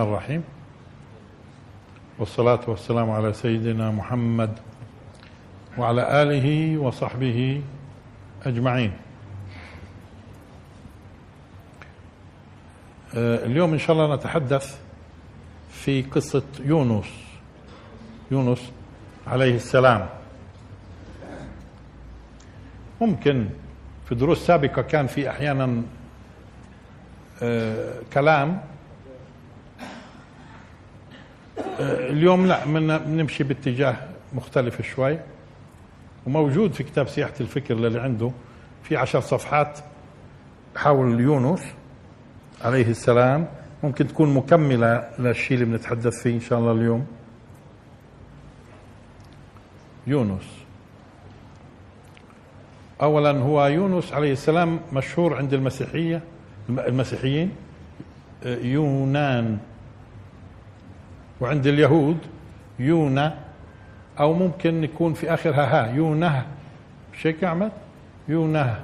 الرحمن الرحيم. والصلاة والسلام على سيدنا محمد وعلى آله وصحبه أجمعين. آه، اليوم إن شاء الله نتحدث في قصة يونس. يونس عليه السلام. ممكن في دروس سابقة كان في أحيانا آه، كلام اليوم لا بنمشي باتجاه مختلف شوي. وموجود في كتاب سياحة الفكر للي عنده في عشر صفحات حول يونس عليه السلام. ممكن تكون مكملة للشيء اللي بنتحدث فيه إن شاء الله اليوم. يونس. أولا هو يونس عليه السلام مشهور عند المسيحية المسيحيين يونان. وعند اليهود يونا أو ممكن يكون في آخرها ها يونة. مش هيك أحمد؟ يونة.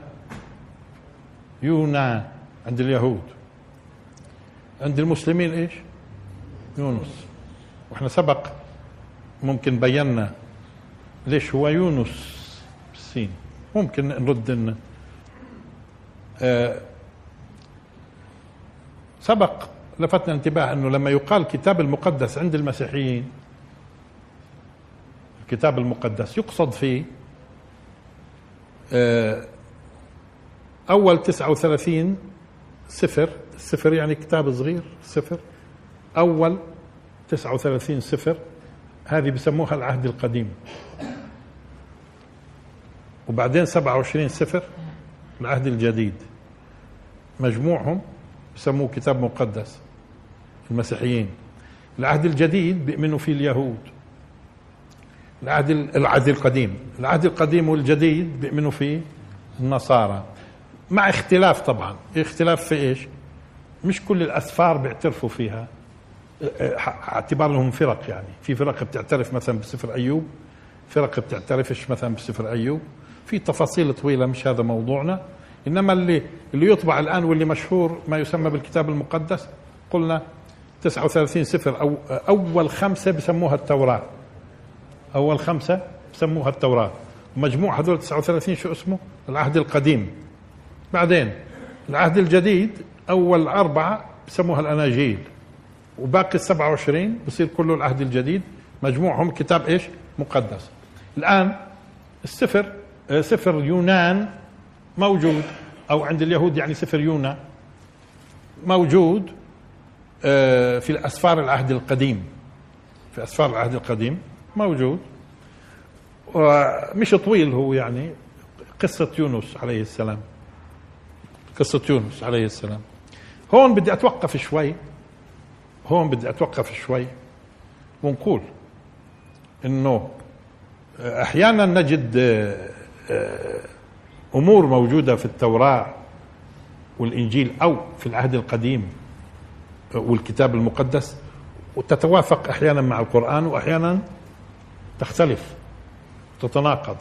يونا عند اليهود. عند المسلمين إيش؟ يونس. وإحنا سبق ممكن بينا ليش هو يونس بالسين ممكن نرد إن آه سبق لفتنا انتباه أنه لما يقال الكتاب المقدس عند المسيحيين الكتاب المقدس يقصد فيه آه، أول 39 سفر سفر يعني كتاب صغير سفر أول 39 سفر هذه بسموها العهد القديم. وبعدين 27 سفر العهد الجديد. مجموعهم بسموه كتاب مقدس. المسيحيين. العهد الجديد بيؤمنوا فيه اليهود. العهد العهد القديم. العهد القديم والجديد بيؤمنوا فيه النصارى. مع اختلاف طبعا. اختلاف في إيش؟ مش كل الأسفار بيعترفوا فيها. اعتبار لهم فرق يعني. في فرق بتعترف مثلا بسفر أيوب. فرق بتعترفش مثلا بسفر أيوب. في تفاصيل طويلة مش هذا موضوعنا. إنما اللي اللي يطبع الآن واللي مشهور ما يسمى بالكتاب المقدس قلنا 39 سفر أو أول خمسة بسموها التوراة. أول خمسة بسموها التوراة. مجموع هذول 39 شو اسمه؟ العهد القديم. بعدين العهد الجديد أول أربعة بسموها الأناجيل. وباقي ال 27 بصير كله العهد الجديد. مجموعهم كتاب إيش؟ مقدس. الآن السفر آه، سفر يونان موجود أو عند اليهود يعني سفر يونا. موجود. في الأسفار العهد القديم. في أسفار العهد القديم. موجود. ومش طويل هو يعني. قصة يونس عليه السلام. قصة يونس عليه السلام. هون بدي أتوقف شوي. هون بدي أتوقف شوي. ونقول إنه أحيانا نجد آه، أمور موجودة في التوراة والإنجيل أو في العهد القديم. والكتاب المقدس وتتوافق أحيانا مع القرآن وأحيانا تختلف تتناقض.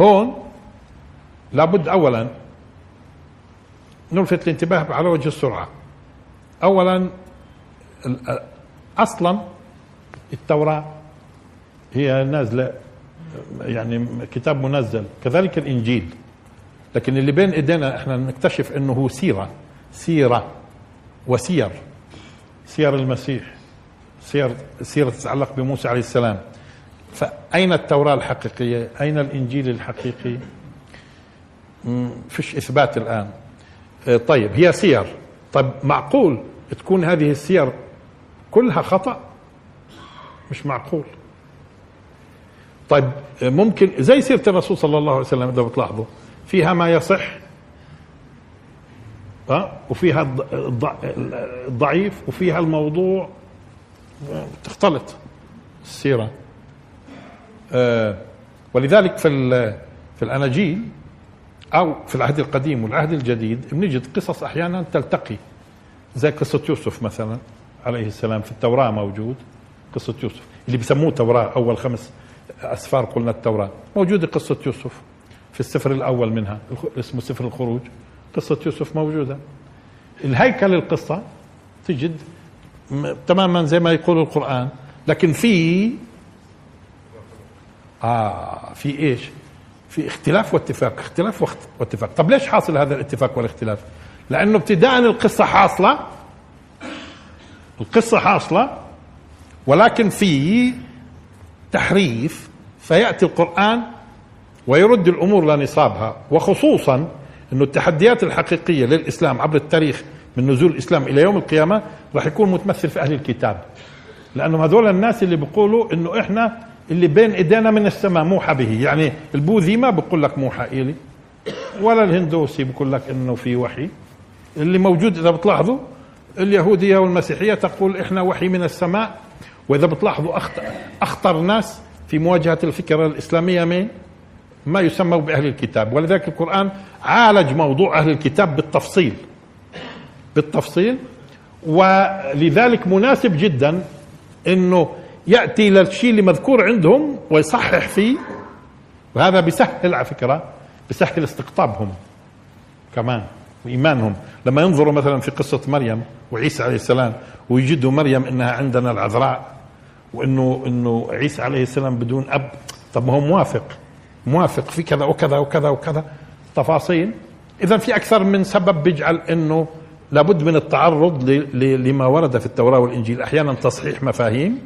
هون لابد اولا نلفت الانتباه على وجه السرعة. اولا أصلا التوراة هي نازلة يعني كتاب منزل كذلك الإنجيل. لكن اللي بين إيدينا إحنا نكتشف إنه هو سيرة سيرة. وسير سير المسيح سير سيرة تتعلق بموسى عليه السلام. فأين التوراة الحقيقية؟ أين الإنجيل الحقيقي؟ فيش إثبات الآن. آه، طيب هي سير. طيب معقول تكون هذه السير كلها خطأ؟ مش معقول. طيب ممكن زي سيرة الرسول صلى الله عليه وسلم إذا بتلاحظوا فيها ما يصح ها وفيها الضعيف وفيها الموضوع تختلط السيرة. آه، ولذلك في في الأناجيل أو في العهد القديم والعهد الجديد بنجد قصص أحيانا تلتقي زي قصة يوسف مثلا عليه السلام في التوراة موجود قصة يوسف اللي بيسموه توراة أول خمس أسفار قلنا التوراة. موجودة قصة يوسف في السفر الأول منها اسمه سفر الخروج. قصة يوسف موجودة. الهيكل القصة تجد تماما زي ما يقول القرآن لكن في آه في إيش؟ في اختلاف واتفاق اختلاف واتفاق. طب ليش حاصل هذا الاتفاق والاختلاف؟ لأنه ابتداء القصة حاصلة القصة حاصلة ولكن في تحريف فيأتي القرآن ويرد الأمور لنصابها وخصوصا أن التحديات الحقيقية للإسلام عبر التاريخ من نزول الإسلام إلى يوم القيامة راح يكون متمثل في أهل الكتاب. لأنهم هذول الناس اللي بيقولوا أنه إحنا اللي بين إيدينا من السماء موحى به. يعني البوذي ما بقول لك موحى إلي ولا الهندوسي بقول لك إنه في وحي. اللي موجود إذا بتلاحظوا اليهودية والمسيحية تقول إحنا وحي من السماء. وإذا بتلاحظوا اخطر, أخطر ناس في مواجهة الفكرة الإسلامية مين؟ ما يسمى بأهل الكتاب. ولذلك القرآن عالج موضوع أهل الكتاب بالتفصيل. بالتفصيل. ولذلك مناسب جدا إنه يأتي للشيء اللي مذكور عندهم ويصحح فيه. وهذا بيسهل على فكرة بيسهل استقطابهم كمان وإيمانهم. لما ينظروا مثلا في قصة مريم وعيسى عليه السلام ويجدوا مريم إنها عندنا العذراء وإنه إنه عيسى عليه السلام بدون أب طب ما هو موافق. موافق في كذا وكذا وكذا وكذا. تفاصيل؟ اذا في أكثر من سبب بيجعل إنه لابد من التعرض لما ورد في التوراة والإنجيل. أحيانا تصحيح مفاهيم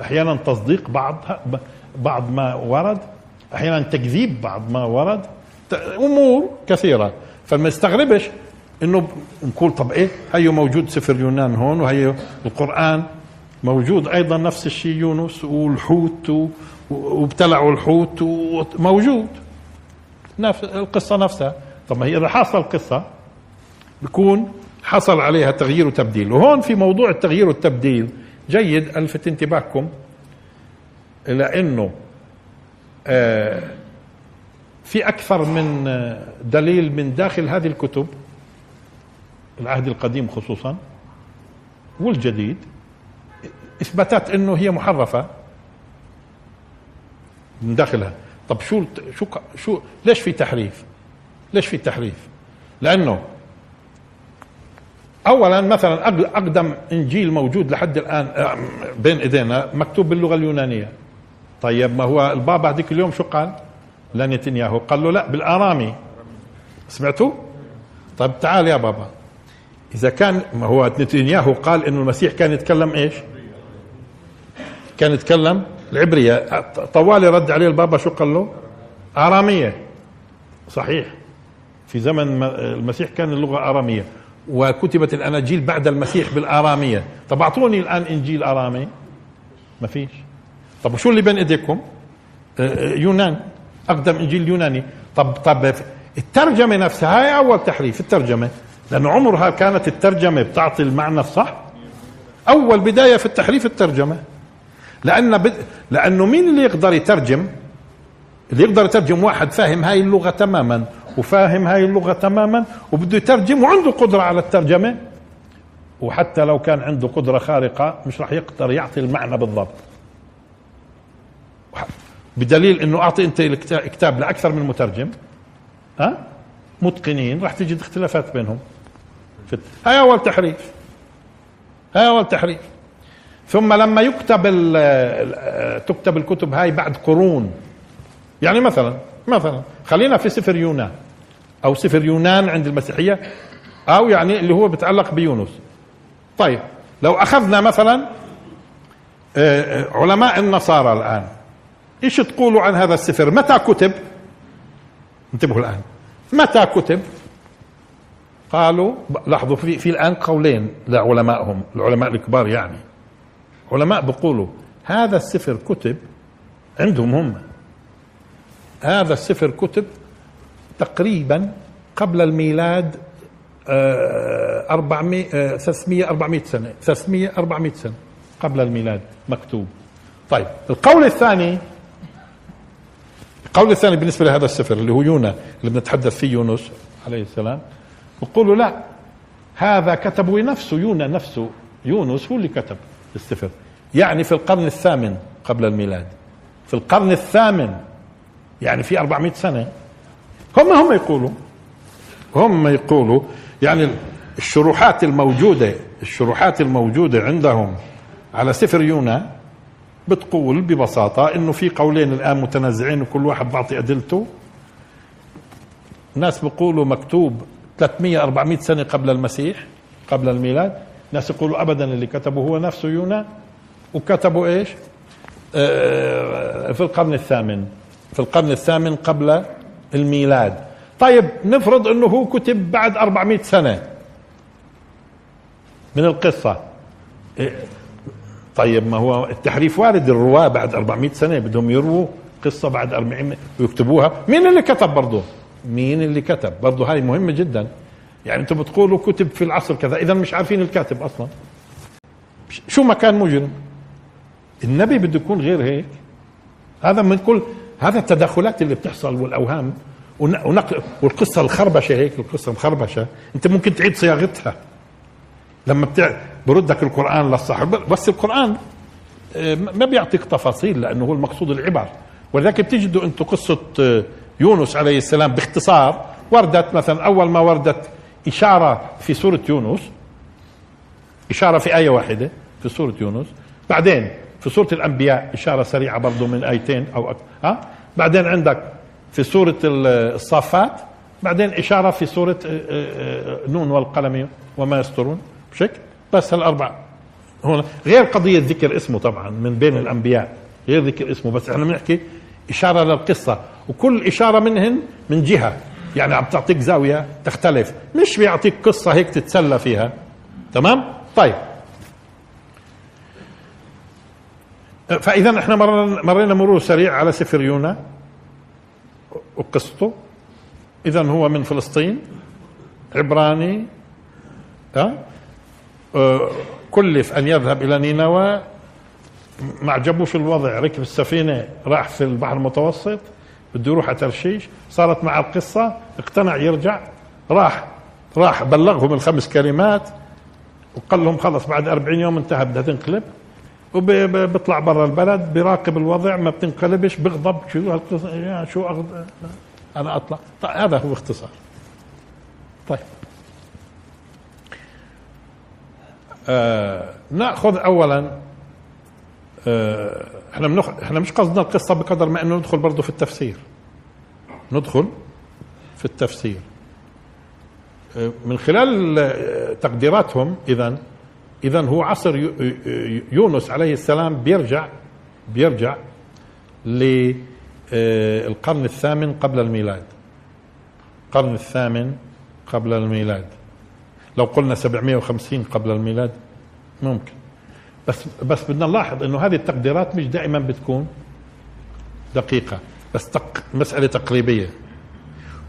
أحيانا تصديق بعض بعض ما ورد أحيانا تكذيب بعض ما ورد. أمور كثيرة. فما يستغربش إنه نقول طب إيه؟ هيو موجود سفر يونان هون وهي القرآن موجود. أيضا نفس الشيء يونس والحوت وابتلعوا الحوت موجود نفس القصة نفسها. طب ما هي إذا حصل القصة بيكون حصل عليها تغيير وتبديل. وهون في موضوع التغيير والتبديل جيد ألفت انتباهكم إلى انه آه، في أكثر من دليل من داخل هذه الكتب العهد القديم خصوصا والجديد إثباتات أنه هي محرفة. من داخلها. طب شو شو شو ليش في تحريف؟ ليش في تحريف؟ لأنه اولا مثلا أقدم إنجيل موجود لحد الآن بين إيدينا مكتوب باللغة اليونانية. طيب ما هو البابا هذيك اليوم شو قال؟ لنتنياهو. قال له لا بالآرامي. سمعتوا؟ طيب تعال يا بابا. إذا كان ما هو نتنياهو قال إنه المسيح كان يتكلم إيش؟ كان يتكلم العبرية طوالي رد عليه البابا شو قال له؟ آرامية. صحيح. في زمن المسيح كان اللغة آرامية. وكتبت الاناجيل بعد المسيح بالآرامية. طب أعطوني الآن إنجيل آرامي. ما فيش. طب وشو اللي بين إيديكم؟ آه، يونان. أقدم إنجيل يوناني. طب طب الترجمة نفسها هاي أول تحريف الترجمة. لأنه عمرها كانت الترجمة بتعطي المعنى الصح. أول بداية في التحريف الترجمة. لأن بد... لأنه مين اللي يقدر يترجم؟ اللي يقدر يترجم واحد فاهم هاي اللغة تماما وفاهم هاي اللغة تماما وبده يترجم وعنده قدرة على الترجمة. وحتى لو كان عنده قدرة خارقة مش راح يقدر يعطي المعنى بالضبط. بدليل إنه أعطي أنت كتاب لأكثر من مترجم ها؟ متقنين راح تجد اختلافات بينهم. هاي أول تحريف. هاي أول تحريف. ثم لما يكتب تكتب الكتب هاي بعد قرون. يعني مثلا مثلا خلينا في سفر يونان. أو سفر يونان عند المسيحية. أو يعني اللي هو بيتعلق بيونس. طيب لو أخذنا مثلا آه، آه، علماء النصارى الآن. إيش تقولوا عن هذا السفر؟ متى كتب؟ انتبهوا الآن. متى كتب؟ قالوا لاحظوا في في الآن قولين لعلمائهم العلماء الكبار يعني. علماء بيقولوا هذا السفر كتب عندهم هم. هذا السفر كتب تقريبا قبل الميلاد 400 300 400 سنة 300 400 سنة قبل الميلاد مكتوب. طيب القول الثاني القول الثاني بالنسبة لهذا السفر اللي هو يونا اللي بنتحدث فيه يونس عليه السلام بقولوا لا هذا كتبه نفسه يونا نفسه يونس هو اللي كتب. السفر. يعني في القرن الثامن قبل الميلاد. في القرن الثامن يعني في 400 سنة. هم هم يقولوا هم يقولوا يعني الشروحات الموجودة الشروحات الموجودة عندهم على سفر يونا بتقول ببساطة إنه في قولين الآن متنازعين وكل واحد بعطي أدلته. ناس بيقولوا مكتوب 300 400 سنة قبل المسيح قبل الميلاد. ناس يقولوا ابدا اللي كتبه هو نفسه يونا. وكتبوا إيش؟ آه، في القرن الثامن. في القرن الثامن قبل الميلاد. طيب نفرض إنه هو كتب بعد 400 سنة من القصة. إيه، طيب ما هو التحريف وارد الرواة بعد 400 سنة بدهم يرووا قصة بعد 400 ويكتبوها. مين اللي كتب برضه مين اللي كتب؟ برضه هاي مهمة جدا. يعني أنتم بتقولوا كتب في العصر كذا إذا مش عارفين الكاتب أصلا. شو ما كان مجرم النبي بده يكون غير هيك. هذا من كل هذا التدخلات اللي بتحصل والأوهام ونقل والقصة الخربشة هيك القصة مخربشه أنت ممكن تعيد صياغتها. لما بتع... بردك القرآن للصح بس القرآن آه، ما بيعطيك تفاصيل لأنه هو المقصود العبر. ولذلك بتجدوا أنتم قصة آه، يونس عليه السلام باختصار وردت مثلا أول ما وردت إشارة في سورة يونس إشارة في آية واحدة في سورة يونس. بعدين في سورة الأنبياء إشارة سريعة برضه من آيتين أو أكثر ها؟ بعدين عندك في سورة الصافات بعدين إشارة في سورة آه، آه، نون والقلم وما يسطرون بشكل بس هالأربع. هون غير قضية ذكر اسمه طبعا من بين الأنبياء غير ذكر اسمه بس إحنا بنحكي إشارة للقصة وكل إشارة منهن من جهة. يعني عم تعطيك زاوية تختلف مش بيعطيك قصة هيك تتسلى فيها. تمام؟ طيب. فإذا إحنا مرينا مرور سريع على سفر يونا وقصته. إذا هو من فلسطين عبراني ها أه كلف أن يذهب إلى نينوى ما عجبوش الوضع ركب السفينة راح في البحر المتوسط بده يروح على ترشيش صارت مع القصة اقتنع يرجع راح راح بلغهم الخمس كلمات وقال لهم خلص بعد 40 يوم انتهى بدها تنقلب. وبيطلع برا البلد بيراقب الوضع ما بتنقلبش بغضب شو شو. أنا أطلع. طيب هذا هو اختصار. طيب. آه نأخذ اولا إحنا منخ... إحنا مش قصدنا القصة بقدر ما إنه ندخل برضه في التفسير. ندخل في التفسير. آه من خلال آه، تقديراتهم اذا اذا هو عصر يونس عليه السلام بيرجع بيرجع للقرن الثامن قبل الميلاد. القرن الثامن قبل الميلاد. لو قلنا 750 قبل الميلاد ممكن. بس بس بدنا نلاحظ إنه هذه التقديرات مش دائما بتكون دقيقة بس تق مسألة تقريبية.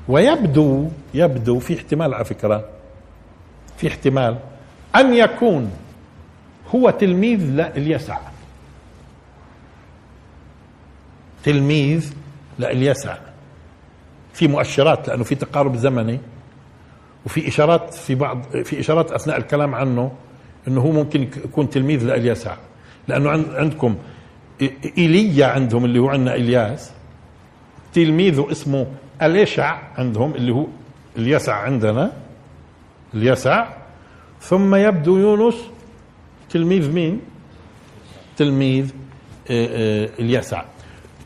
ويبدو يبدو في احتمال على فكرة في احتمال أن يكون هو تلميذ لليسع تلميذ لليسع في مؤشرات لأنه في تقارب زمني وفي إشارات في بعض في إشارات أثناء الكلام عنه أنه هو ممكن يكون تلميذ لإلياسع لأنه عندكم إيليا عندهم اللي هو عندنا إلياس. تلميذه اسمه أليشع عندهم اللي هو اليسع عندنا. اليسع ثم يبدو يونس. تلميذ مين؟ تلميذ آه، آه، اليسع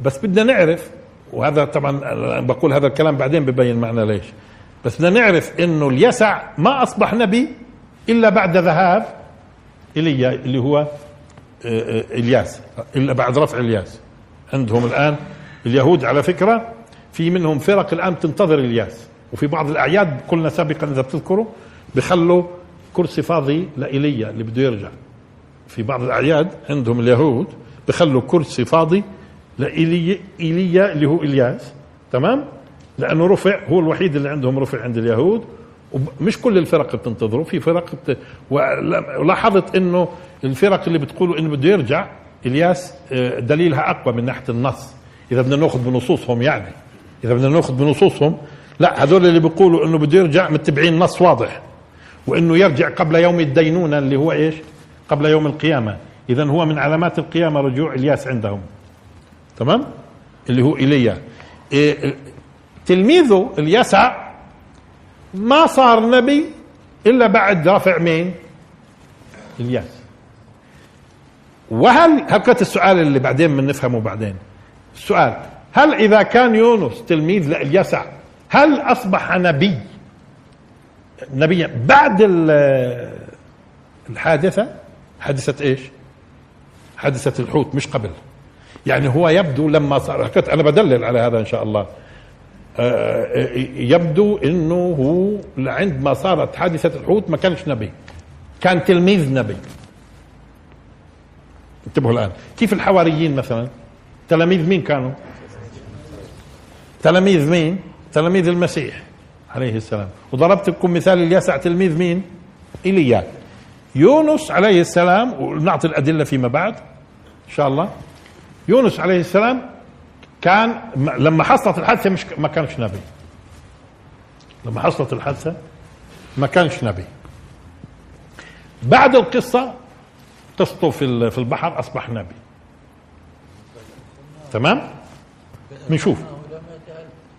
بس بدنا نعرف وهذا طبعا بقول هذا الكلام بعدين ببين معنى ليش. بس بدنا نعرف إنه اليسع ما أصبح نبي إلا بعد ذهاب. ايليا اللي هو آه، إلياس. إلا بعد رفع إلياس. عندهم الآن اليهود على فكرة في منهم فرق الآن تنتظر إلياس. وفي بعض الأعياد قلنا سابقا إذا بتذكروا بخلوا كرسي فاضي لإيليا اللي بده يرجع. في بعض الأعياد عندهم اليهود بخلوا كرسي فاضي لإيليا إيليا اللي هو إلياس. تمام؟ لأنه رفع هو الوحيد اللي عندهم رفع عند اليهود. ومش كل الفرق بتنتظره في فرق بت... ولاحظت إنه الفرق اللي بتقولوا إنه بده يرجع إلياس آه، دليلها أقوى من ناحية النص إذا بدنا نأخذ بنصوصهم يعني إذا بدنا نأخذ بنصوصهم لا هذول اللي بيقولوا إنه بده يرجع متبعين نص واضح وإنه يرجع قبل يوم الدينونة اللي هو إيش؟ قبل يوم القيامة، اذا هو من علامات القيامة رجوع إلياس عندهم. تمام؟ اللي هو إيليا. إيه تلميذه اليسع ما صار نبي إلا بعد رفع مين؟ إلياس. وهل هلقت السؤال اللي بعدين بنفهمه بعدين. السؤال هل إذا كان يونس تلميذ لليسع هل أصبح نبي؟ نبيا بعد الحادثة؟ حادثة إيش؟ حادثة الحوت مش قبل. يعني هو يبدو لما صار أنا بدلل على هذا إن شاء الله. يبدو إنه هو عندما صارت حادثة الحوت ما كانش نبي. كان تلميذ نبي. انتبهوا الآن. كيف الحواريين مثلا؟ تلاميذ مين كانوا؟ تلاميذ مين؟ تلاميذ المسيح عليه السلام. وضربت لكم مثال اليسع تلميذ مين؟ ايليا يونس عليه السلام ونعطي الأدلة فيما بعد إن شاء الله. يونس عليه السلام كان لما حصلت الحادثة مش ما كانش نبي. لما حصلت الحادثة ما كانش نبي. بعد القصة قصته في في البحر أصبح نبي. تمام؟ بنشوف.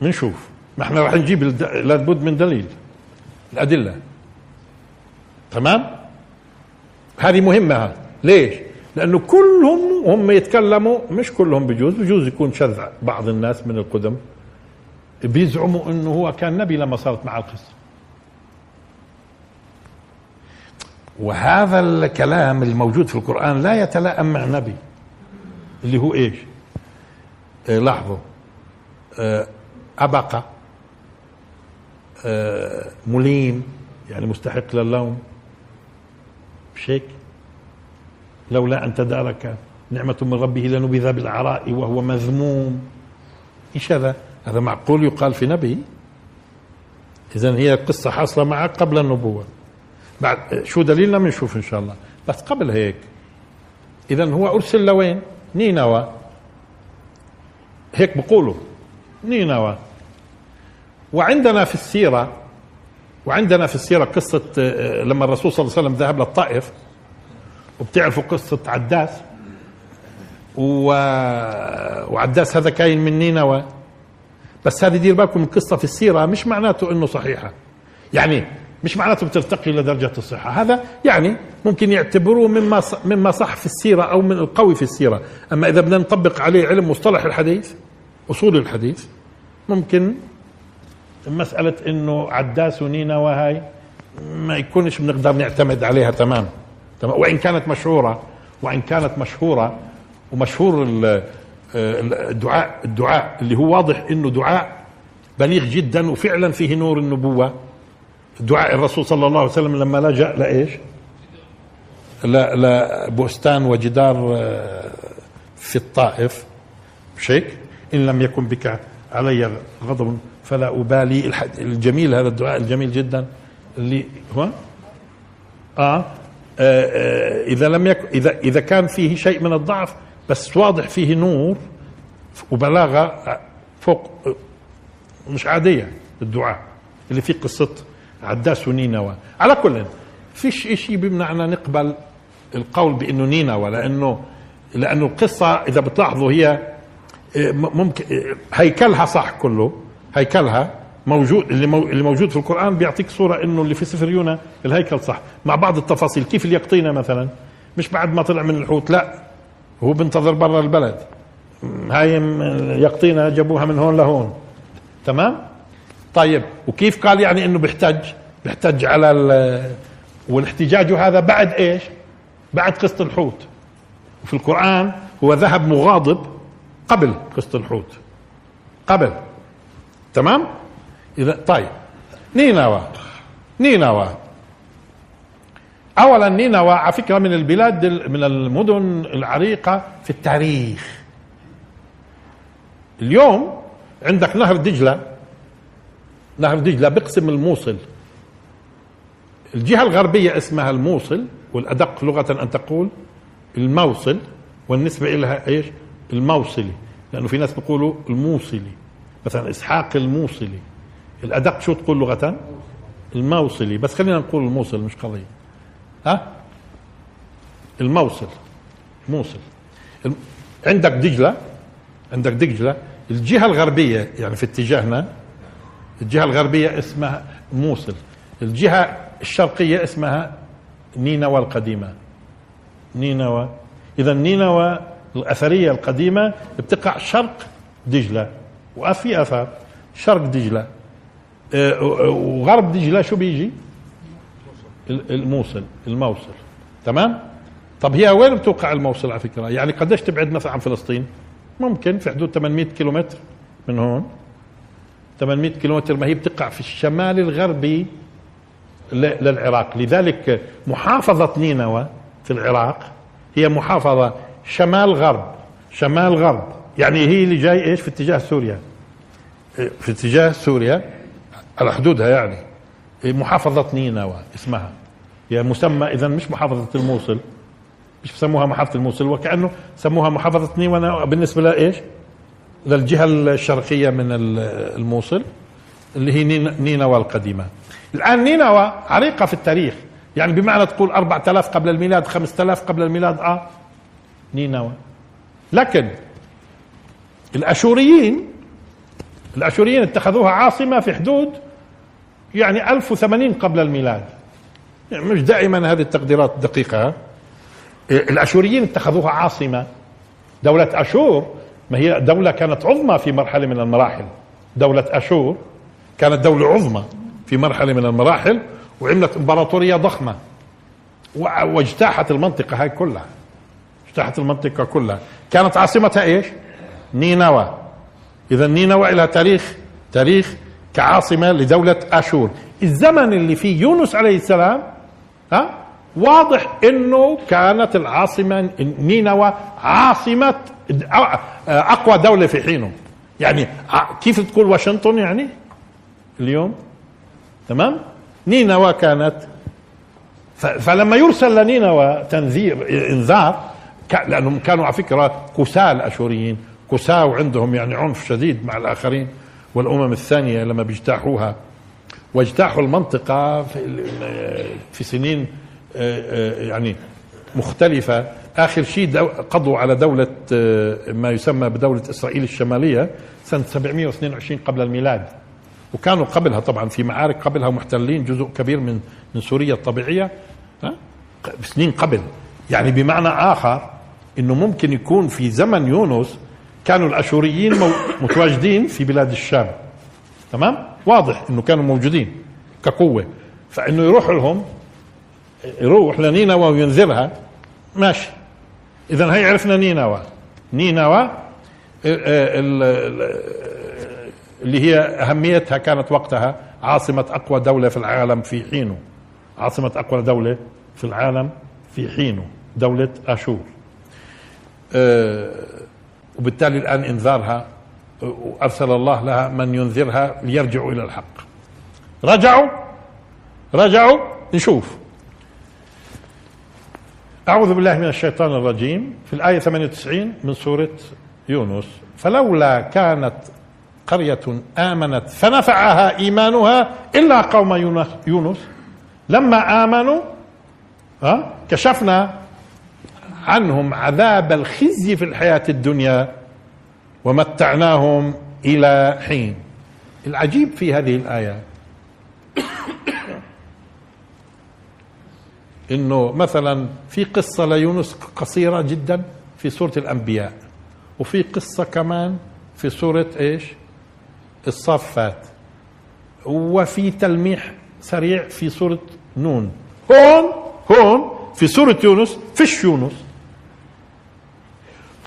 بنشوف. ما إحنا راح نجيب لابد من دليل. الأدلة. تمام؟ هذه مهمة ليش؟ لأنه كلهم هم يتكلموا مش كلهم بجوز بجوز يكون شذ بعض الناس من القدم. بيزعموا إنه هو كان نبي لما صارت مع القصة وهذا الكلام الموجود في القرآن لا يتلائم مع نبي اللي هو إيش؟ آه لاحظوا. آه أبقى. آه مليم يعني مستحق للوم. مش هيك لولا أن تدارك نعمة من ربه لنبذ بالعراء وهو مذموم. إيش هذا؟ هذا معقول يقال في نبي؟ إذا هي قصة حاصلة معك قبل النبوة. بعد شو دليلنا بنشوف إن شاء الله. بس قبل هيك. إذا هو أرسل لوين؟ نينوى. هيك بقولوا. نينوى. وعندنا في السيرة وعندنا في السيرة قصة آه، لما الرسول صلى الله عليه وسلم ذهب للطائف وبتعرفوا قصة عداس؟ و... وعداس هذا كاين من نينوى بس هذه دير بالكم القصة في السيرة مش معناته إنه صحيحة. يعني مش معناته بترتقي لدرجة الصحة. هذا يعني ممكن يعتبروه مما مما صح في السيرة أو من القوي في السيرة. أما إذا بدنا نطبق عليه علم مصطلح الحديث أصول الحديث ممكن مسألة إنه عداس ونينا وهاي ما يكونش بنقدر نعتمد عليها تمام وإن كانت مشهورة وإن كانت مشهورة ومشهور الدعاء الدعاء اللي هو واضح إنه دعاء بليغ جدا وفعلا فيه نور النبوة. دعاء الرسول صلى الله عليه وسلم لما لجأ لإيش لا لبستان وجدار آه، في الطائف. مش هيك إن لم يكن بك علي غضب فلا أبالي. الجميل هذا الدعاء الجميل جدا اللي هو؟ آه, آه, آه إذا لم يكن إذا إذا كان فيه شيء من الضعف بس واضح فيه نور وبلاغة فوق مش عادية الدعاء اللي فيه قصة عداس ونينوى. على كل فيش شيء بيمنعنا نقبل القول بإنه نينوى لأنه لأنه القصة إذا بتلاحظوا هي آه، ممكن آه، هيكلها صح كله هيكلها موجود اللي, مو اللي موجود في القرآن بيعطيك صورة إنه اللي في سفر يونا الهيكل صح. مع بعض التفاصيل. كيف اليقطينة مثلا؟ مش بعد ما طلع من الحوت لا. هو بنتظر برا البلد. هاي يقطينة جابوها من هون لهون. تمام؟ طيب. وكيف قال يعني إنه بيحتج؟ بيحتج على والاحتجاج هذا بعد إيش؟ بعد قصة الحوت. وفي القرآن هو ذهب مغاضب قبل قصة الحوت. قبل. تمام؟ إذا طيب. نينوى. نينوى. اولا نينوى على فكره من البلاد من المدن العريقة في التاريخ. اليوم عندك نهر دجلة. نهر دجلة بقسم الموصل. الجهة الغربية اسمها الموصل والأدق لغة أن تقول الموصل والنسبة إليها إيش؟ الموصلي. لأنه في ناس بيقولوا الموصلي. مثلا إسحاق الموصلي. الأدق شو تقول لغة الموصلي. بس خلينا نقول الموصل مش قضية. ها؟ الموصل. موصل. عندك دجلة؟ عندك دجلة. الجهة الغربية يعني في اتجاهنا الجهة الغربية اسمها موصل. الجهة الشرقية اسمها نينوى القديمة. نينوى. إذا نينوى الأثرية القديمة بتقع شرق دجلة وفي أثر شرق دجلة. آه، وغرب دجلة شو بيجي؟ الموصل الموصل. تمام؟ طب هي وين بتوقع الموصل على فكرة؟ يعني قديش تبعد مثلا عن فلسطين؟ ممكن في حدود 800 كيلومتر من هون. 800 كيلومتر ما هي بتقع في الشمال الغربي للعراق. لذلك محافظة نينوى في العراق هي محافظة شمال غرب شمال غرب. يعني هي اللي جاي إيش؟ في اتجاه سوريا. في اتجاه سوريا. على حدودها يعني محافظة نينوى اسمها. هي مسمى اذا مش محافظة الموصل. مش بسموها محافظة الموصل وكأنه سموها محافظة نينوى بالنسبة لايش؟ للجهة الشرقية من الموصل اللي هي نينوى القديمة الآن نينوى عريقة في التاريخ. يعني بمعنى تقول 4000 قبل الميلاد 5000 قبل الميلاد آه. نينوى لكن الأشوريين الأشوريين اتخذوها عاصمة في حدود يعني 1080 قبل الميلاد. يعني مش دائما هذه التقديرات دقيقة. الأشوريين اتخذوها عاصمة. دولة أشور ما هي دولة كانت عظمى في مرحلة من المراحل. دولة أشور كانت دولة عظمى في مرحلة من المراحل وعملت إمبراطورية ضخمة. واجتاحت المنطقة هاي كلها. اجتاحت المنطقة كلها. كانت عاصمتها إيش؟ نينوى. اذا نينوى لها تاريخ تاريخ كعاصمة لدولة آشور. الزمن اللي فيه يونس عليه السلام ها واضح إنه كانت العاصمة نينوى عاصمة أقوى دولة في حينه. يعني كيف تقول واشنطن يعني؟ اليوم؟ تمام؟ نينوى كانت فلما يرسل لنينوى تنذير إنذار لأنهم كانوا على فكرة كساة الآشوريين كساة وعندهم يعني عنف شديد مع الآخرين. والأمم الثانية لما بيجتاحوها واجتاحوا المنطقة في, في سنين آه، آه، يعني مختلفة. آخر شيء قضوا على دولة آه، ما يسمى بدولة إسرائيل الشمالية سنة 722 قبل الميلاد. وكانوا قبلها طبعا في معارك قبلها محتلين جزء كبير من من سوريا الطبيعية سنين قبل. يعني بمعنى آخر إنه ممكن يكون في زمن يونس كانوا الأشوريين متواجدين في بلاد الشام. تمام؟ واضح إنه كانوا موجودين كقوة. فإنه يروح لهم يروح لنينوى وينذرها. ماشي. اذا هي عرفنا نينوى. نينوى اللي هي أهميتها كانت وقتها عاصمة أقوى دولة في العالم في حينه. عاصمة أقوى دولة في العالم في حينه. دولة أشور. أه وبالتالي الآن إنذارها وأرسل الله لها من ينذرها ليرجعوا إلى الحق. رجعوا رجعوا نشوف. أعوذ بالله من الشيطان الرجيم. في الآية 98 من سورة يونس فلولا كانت قرية آمنت فنفعها إيمانها إلا قوم يونس. لما آمنوا كشفنا عنهم عذاب الخزي في الحياة الدنيا ومتعناهم إلى حين. العجيب في هذه الآية إنه مثلا في قصة ليونس قصيرة جدا في سورة الأنبياء وفي قصة كمان في سورة إيش؟ الصافات وفي تلميح سريع في سورة نون. هون هون في سورة يونس فيش يونس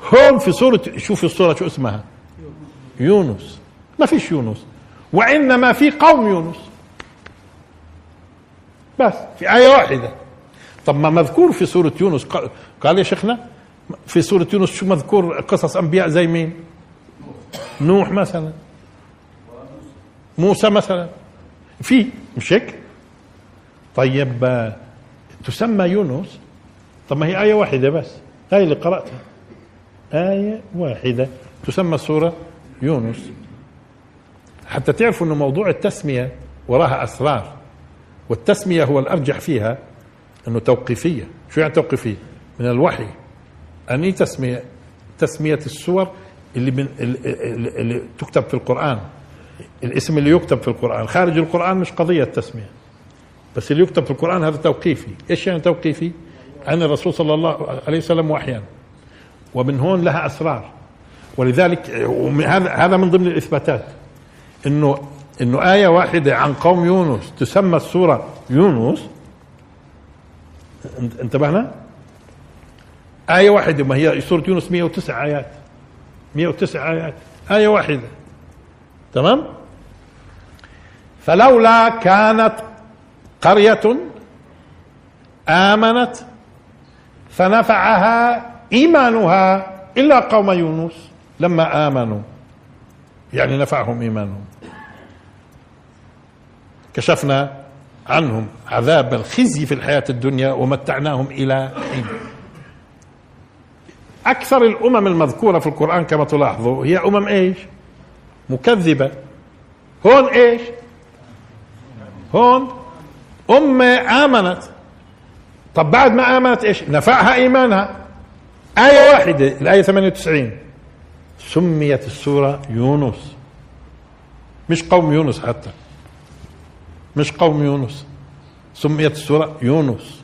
هون في سورة شوف السورة شو اسمها. يونس. ما فيش يونس. وإنما في قوم يونس. بس في آية واحدة. طب ما مذكور في سورة يونس. قال يا شيخنا في سورة يونس شو مذكور قصص أنبياء زي مين؟ نوح مثلا. موسى مثلا. في مش هيك؟ طيب تسمى يونس. طب ما هي آية واحدة بس. هاي اللي قرأتها. آية واحدة. تسمى سورة يونس. حتى تعرفوا أنه موضوع التسمية وراها أسرار والتسمية هو الأرجح فيها أنه توقيفية. شو يعني توقيفية؟ من الوحي. أني تسمية تسمية السور اللي, من اللي, اللي تكتب في القرآن. الاسم اللي يكتب في القرآن. خارج القرآن مش قضية تسمية. بس اللي يكتب في القرآن هذا توقيفي. إيش يعني توقيفي؟ عن الرسول صلى الله عليه وسلم وحيا ومن هون لها أسرار. ولذلك هذا هذا من ضمن الإثباتات. إنه إنه آية واحدة عن قوم يونس تسمى السورة يونس. انتبهنا؟ آية واحدة ما هي سورة يونس 109 آيات. 109 آيات. آية واحدة. تمام؟ فلولا كانت قرية آمنت فنفعها إيمانها إلا قوم يونس لما آمنوا. يعني نفعهم إيمانهم. كشفنا عنهم عذاب الخزي في الحياة الدنيا ومتعناهم إلى حين. أكثر الأمم المذكورة في القرآن كما تلاحظوا هي أمم إيش؟ مكذبة. هون إيش؟ هون أمة آمنت. طب بعد ما آمنت إيش؟ نفعها إيمانها. آية واحدة الآية 98 سميت السورة يونس. مش قوم يونس حتى. مش قوم يونس. سميت السورة يونس.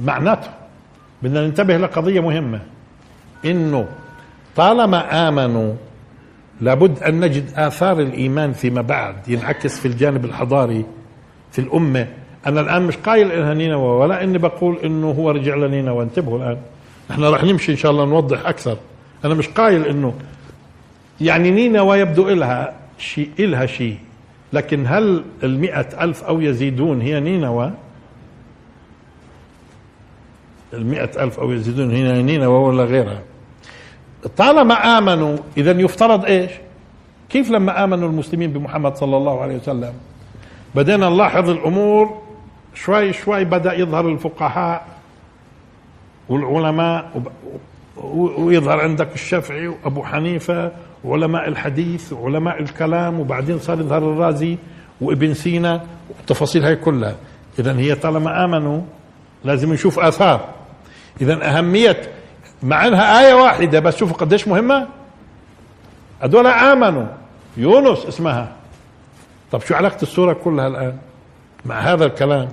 معناته بدنا ننتبه لقضية مهمة. إنه طالما آمنوا لابد أن نجد آثار الإيمان فيما بعد. ينعكس في الجانب الحضاري في الأمة. أنا الآن مش قايل انها نينوى ولا إني بقول إنه هو رجع لنينوى انتبهوا الآن. نحن راح نمشي إن شاء الله نوضح أكثر. أنا مش قايل إنه يعني نينوى يبدو إلها شيء إلها شيء. لكن هل المئة ألف أو يزيدون هي نينوى المئة ألف أو يزيدون هي نينوى ولا غيرها؟ طالما آمنوا إذا يفترض إيش؟ كيف لما آمنوا المسلمين بمحمد صلى الله عليه وسلم؟ بدينا نلاحظ الأمور شوي شوي بدأ يظهر الفقهاء والعلماء ويظهر عندك الشافعي وأبو حنيفة وعلماء الحديث وعلماء الكلام وبعدين صار يظهر الرازي وابن سينا والتفاصيل هاي كلها. اذا هي طالما آمنوا لازم نشوف آثار. اذا أهمية مع أنها آية واحدة بس شوفوا قديش مهمة. هذول آمنوا. يونس اسمها. طب شو علاقة السورة كلها الآن مع هذا الكلام؟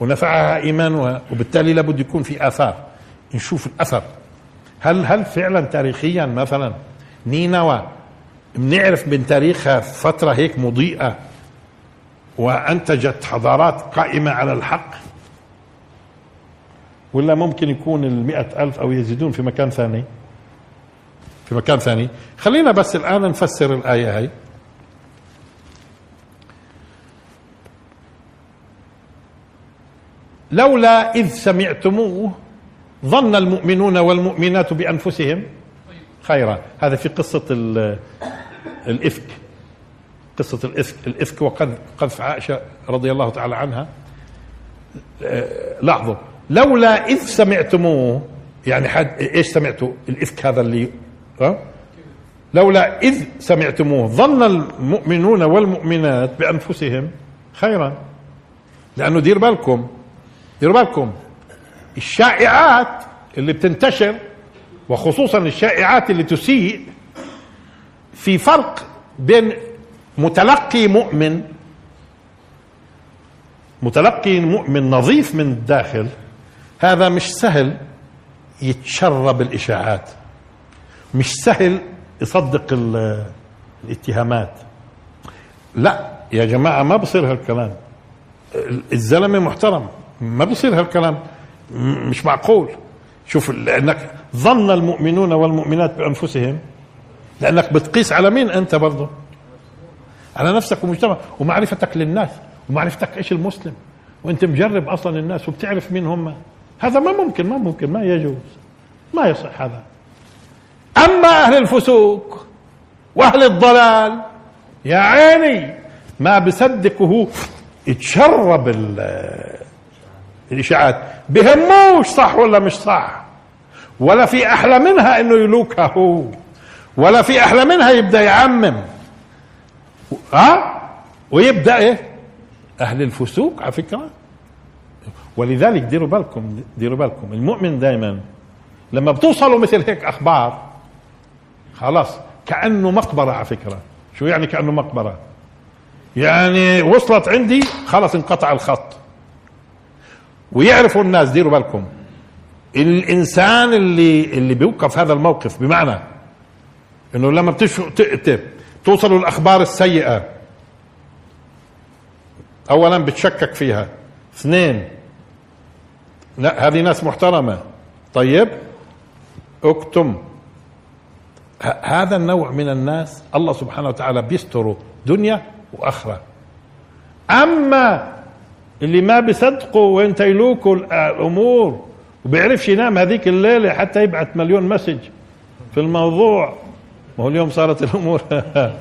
ونفعها ايمانها وبالتالي لابد يكون في آثار. نشوف الأثر. هل هل فعلا تاريخيا مثلا نينوى بنعرف من تاريخها فترة هيك مضيئة وأنتجت حضارات قائمة على الحق؟ ولا ممكن يكون المئة ألف أو يزيدون في مكان ثاني؟ في مكان ثاني. خلينا بس الآن نفسر الآية هاي. لولا إذ سمعتموه ظن المؤمنون والمؤمنات بأنفسهم خيرا. هذا في قصة الإفك. قصة الإفك. الإفك وقد قذف عائشة رضي الله تعالى عنها. آه، لاحظوا. لولا إذ سمعتموه يعني حد إيش سمعتوا؟ الإفك هذا اللي ها؟ لولا إذ سمعتموه ظن المؤمنون والمؤمنات بأنفسهم خيرا. لأنه دير بالكم. دير بالكم. الشائعات اللي بتنتشر وخصوصا الشائعات اللي تسيء في فرق بين متلقي مؤمن متلقي مؤمن نظيف من الداخل هذا مش سهل يتشرب الإشاعات. مش سهل يصدق الاتهامات. لا يا جماعة ما بصير هالكلام. الزلمة محترم. ما بصير هالكلام. مش معقول. شوف لأنك ظن المؤمنون والمؤمنات بأنفسهم لأنك بتقيس على مين أنت برضه على نفسك ومجتمع ومعرفتك للناس ومعرفتك إيش المسلم. وأنت مجرب أصلا الناس وبتعرف مين هم. هذا ما ممكن ما ممكن ما يجوز. ما يصح هذا. أما أهل الفسوق وأهل الضلال يا عيني ما بصدقه يتشرب الإشاعات. بهموش صح ولا مش صح؟ ولا في أحلى منها إنه يلوكها هو. ولا في أحلى منها يبدأ يعمم. ها؟ ويبدأ إيه؟ أهل الفسوق على فكرة. ولذلك ديروا بالكم ديروا بالكم. المؤمن دائما لما بتوصلوا مثل هيك أخبار خلاص كأنه مقبرة على فكرة. شو يعني كأنه مقبرة؟ يعني وصلت عندي خلص انقطع الخط. ويعرفوا الناس ديروا بالكم. الإنسان اللي اللي بيوقف هذا الموقف بمعنى إنه لما بتش توصلوا الاخبار السيئة اولا بتشكك فيها. اثنين لا هذه ناس محترمة. طيب اكتم. هذا النوع من الناس الله سبحانه وتعالى بيستره دنيا واخره أما اللي ما بيصدقوا وانت يلوكوا الأمور وبيعرفش ينام هذيك الليلة حتى يبعث مليون مسج في الموضوع. ما هو اليوم صارت الأمور.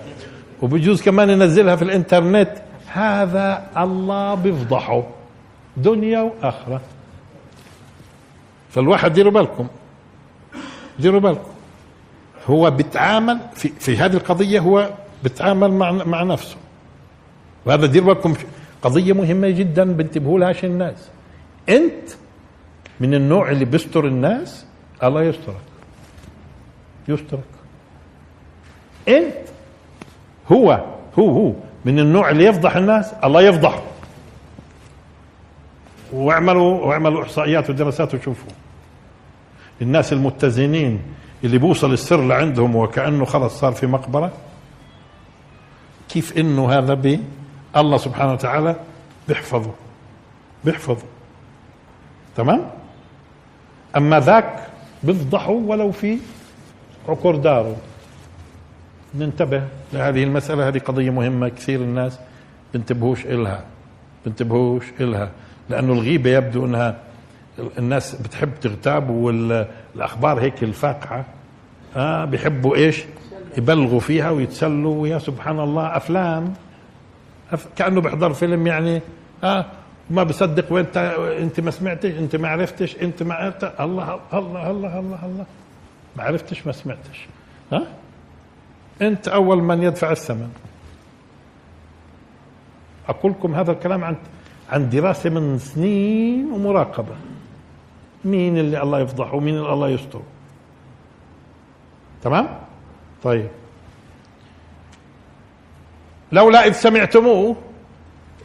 وبجوز كمان ينزلها في الإنترنت. هذا الله بيفضحه. دنيا وآخرة. فالواحد ديروا بالكم. ديروا بالكم. هو بيتعامل في في هذه القضية هو بيتعامل مع مع نفسه. وهذا ديروا بالكم. قضية مهمة جدا بنتبهوا لهاش الناس. أنت من النوع اللي بيستر الناس الله يسترك. يسترك. أنت هو هو هو من النوع اللي يفضح الناس الله يفضحه واعملوا واعملوا إحصائيات ودراسات وشوفوا. الناس المتزنين اللي بوصل السر لعندهم وكأنه خلص صار في مقبرة كيف إنه هذا بي الله سبحانه وتعالى بيحفظه. بيحفظه. تمام؟ أما ذاك بيفضحه ولو في عقر داره. ننتبه لهذه المسألة هذه قضية مهمة كثير الناس بنتبهوش إلها. بنتبهوش إلها. لأنه الغيبة يبدو أنها الناس بتحب تغتاب والأخبار هيك الفاقعة. آه بيحبوا إيش؟ يبلغوا فيها ويتسلوا. ويا سبحان الله أفلام. أف... كأنه بيحضر فيلم يعني آه ما بصدق وانت أنت ما سمعتش أنت ما عرفتش أنت ما عرفت. الله الله الله الله الله. ما عرفتش ما سمعتش. ها؟ أنت أول من يدفع الثمن. أقول لكم هذا الكلام عن عن دراسة من سنين ومراقبة. مين اللي الله يفضحه ومين اللي الله يستر. تمام؟ طيب. لولا إذ سمعتموه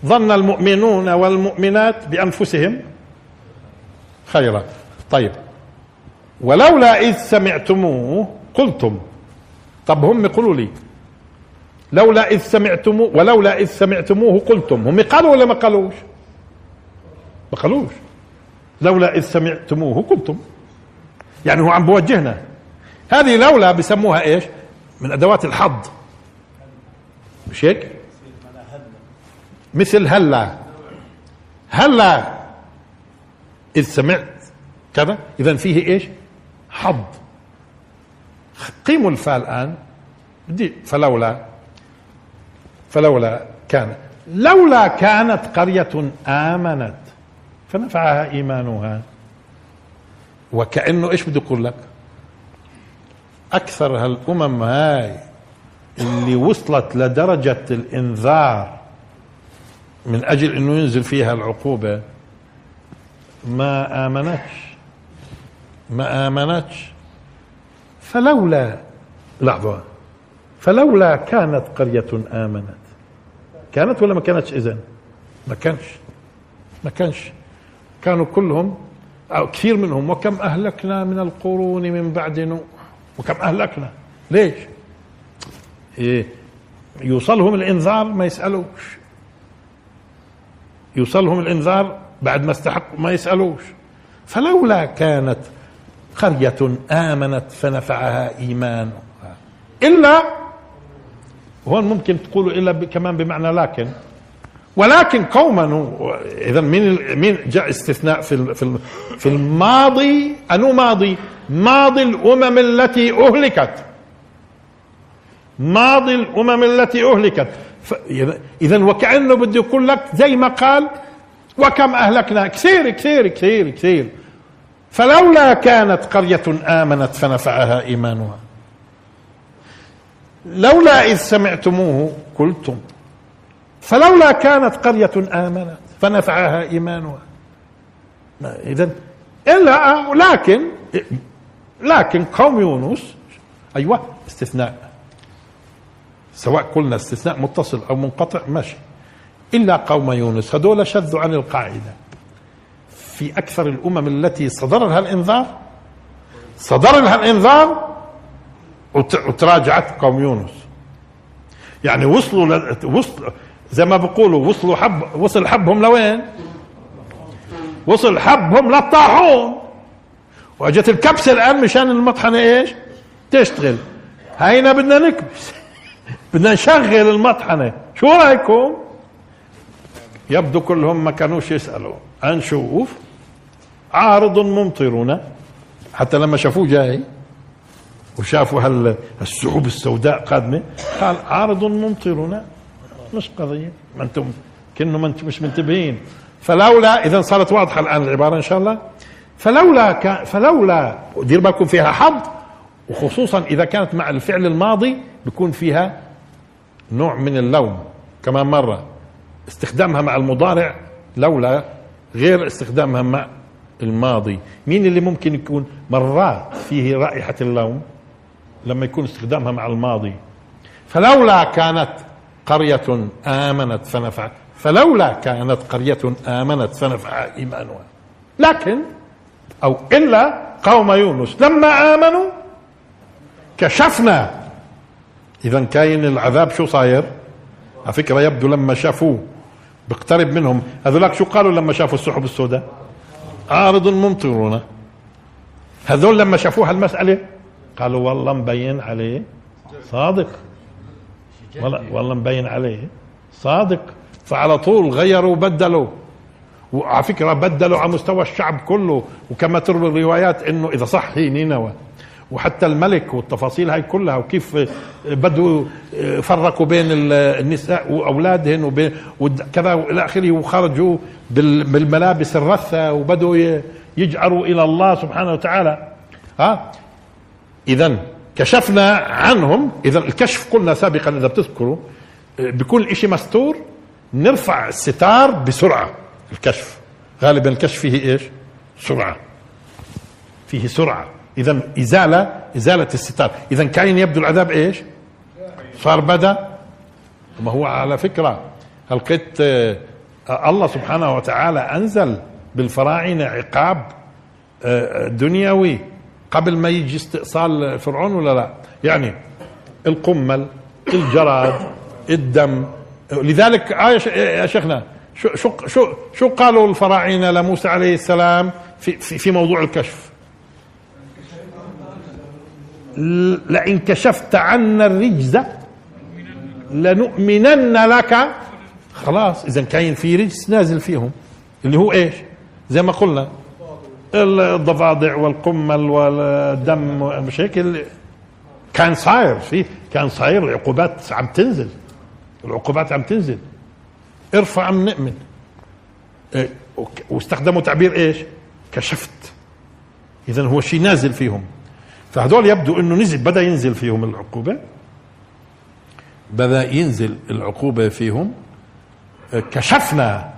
ظن المؤمنون والمؤمنات بأنفسهم خيرا. طيب. ولولا إذ سمعتموه قلتم. طب هم قولوا لي. لولا إذ سمعتموه ولولا إذ سمعتموه قلتم. هم قالوا ولا ما قالوش؟ ما قالوش. لولا إذ سمعتموه قلتم. يعني هو عم بوجهنا. هذه لولا بسموها إيش؟ من أدوات الحظ. مش هيك؟ مثل هلا. هلا. إذ سمعت كذا. اذا فيه إيش؟ حظ. قيموا الفاء الآن. بدي فلولا. فلولا كان. لولا كانت قرية آمنت. فنفعها إيمانها. وكأنه إيش بدي أقول لك؟ أكثر هالأمم هاي. اللي وصلت لدرجة الإنذار من أجل أنه ينزل فيها العقوبة ما آمنتش. ما آمنتش. فلولا لحظة فلولا كانت قرية آمنت. كانت ولا ما كانتش إذن؟ ما كانش. ما كانش. كانوا كلهم أو كثير منهم وكم أهلكنا من القرون من بعد نوح وكم أهلكنا. ليش؟ يوصلهم الإنذار ما يسألوش. يوصلهم الإنذار بعد ما استحقوا ما يسألوش. فلولا كانت قرية آمنت فنفعها إيمانها إلا هون ممكن تقولوا إلا كمان بمعنى لكن. ولكن قوما اذا مين مين جاء استثناء في في في الماضي أنو ماضي؟ ماضي الأمم التي أهلكت. ماضي الأمم التي أهلكت. اذا وكأنه بده يقول لك زي ما قال وكم أهلكنا؟ كثير كثير كثير كثير. فلولا كانت قرية آمنت فنفعها إيمانها. لولا إذ سمعتموه قلتم. فلولا كانت قرية آمنت فنفعها إيمانها. إذا إلا لكن لكن قوم يونس أيوة استثناء. سواء قلنا استثناء متصل أو منقطع ماشي. إلا قوم يونس هذول شذوا عن القاعدة. في أكثر الأمم التي صدر لها الانذار صدر لها الانذار وتراجعت قوم يونس. يعني وصلوا ل... وصل زي ما بيقولوا وصلوا حب وصل حبهم لوين؟ وصل حبهم للطاحون. وأجت الكبسة الآن مشان المطحنة إيش؟ تشتغل. هينا بدنا نكبس. بدنا نشغل المطحنة. شو رأيكم؟ يبدو كلهم ما كانوش يسألوا. هنشوف عارض ممطرنا حتى لما شافوه جاي وشافوا هالسحوب السوداء قادمة قال عارض ممطرنا مش قضية. ما أنتم كأنه ما أنتم مش منتبهين. فلولا إذا صارت واضحة الآن العبارة إن شاء الله. فلولا كان فلولا دير بالكم فيها حظ. وخصوصا إذا كانت مع الفعل الماضي بيكون فيها نوع من اللوم كمان مرة استخدامها مع المضارع لولا غير استخدامها مع الماضي. مين اللي ممكن يكون مرات فيه رائحة اللوم؟ لما يكون استخدامها مع الماضي. فلولا كانت قرية آمنت فنفع فلولا كانت قرية آمنت فنفع إيمانها. لكن أو إلا قوم يونس لما آمنوا كشفنا إذا كاين العذاب شو صاير؟ على فكرة يبدو لما شافوه. بيقترب منهم. هذولاك شو قالوا لما شافوا السحب السوداء؟ عارض ممطرون. هذول لما شافوا هالمسألة قالوا والله مبين عليه صادق. والله, والله مبين عليه صادق. فعلى طول غيروا وبدلوا. وعلى فكرة بدلوا على مستوى الشعب كله. وكما تروي الروايات إنه إذا صح هي نينوى. وحتى الملك والتفاصيل هاي كلها وكيف بدوا فرقوا بين النساء وأولادهن وبين وكذا وإلى آخره وخرجوا بالملابس الرثة وبدوا يجعروا إلى الله سبحانه وتعالى. ها؟ اذا كشفنا عنهم اذا الكشف قلنا سابقا إذا بتذكروا بكون الاشي مستور نرفع الستار بسرعة الكشف. غالبا الكشف فيه إيش؟ سرعة. فيه سرعة. اذا إزالة إزالة الستار. اذا كاين يبدو العذاب إيش؟ صار بدا. ما هو على فكرة هلقيت آه، الله سبحانه وتعالى أنزل بالفراعنة عقاب آه، دنيوي قبل ما يجي استئصال فرعون ولا لا؟ يعني القمل الجراد الدم. لذلك آه يا شيخنا شو شو شو قالوا الفراعنة لموسى عليه السلام في, في موضوع الكشف؟ لئن كشفت عنا الرجز لنؤمنن لك. خلاص إذا كاين في رجس نازل فيهم. اللي هو إيش؟ زي ما قلنا الضفادع والقمل والدم مش هيك كان صاير في كان صاير العقوبات عم تنزل. العقوبات عم تنزل. ارفع من نؤمن. إيه، واستخدموا تعبير إيش؟ كشفت. اذا هو شيء نازل فيهم. فهدول يبدو إنه نزل بدأ ينزل فيهم العقوبة بدأ ينزل العقوبة فيهم كشفنا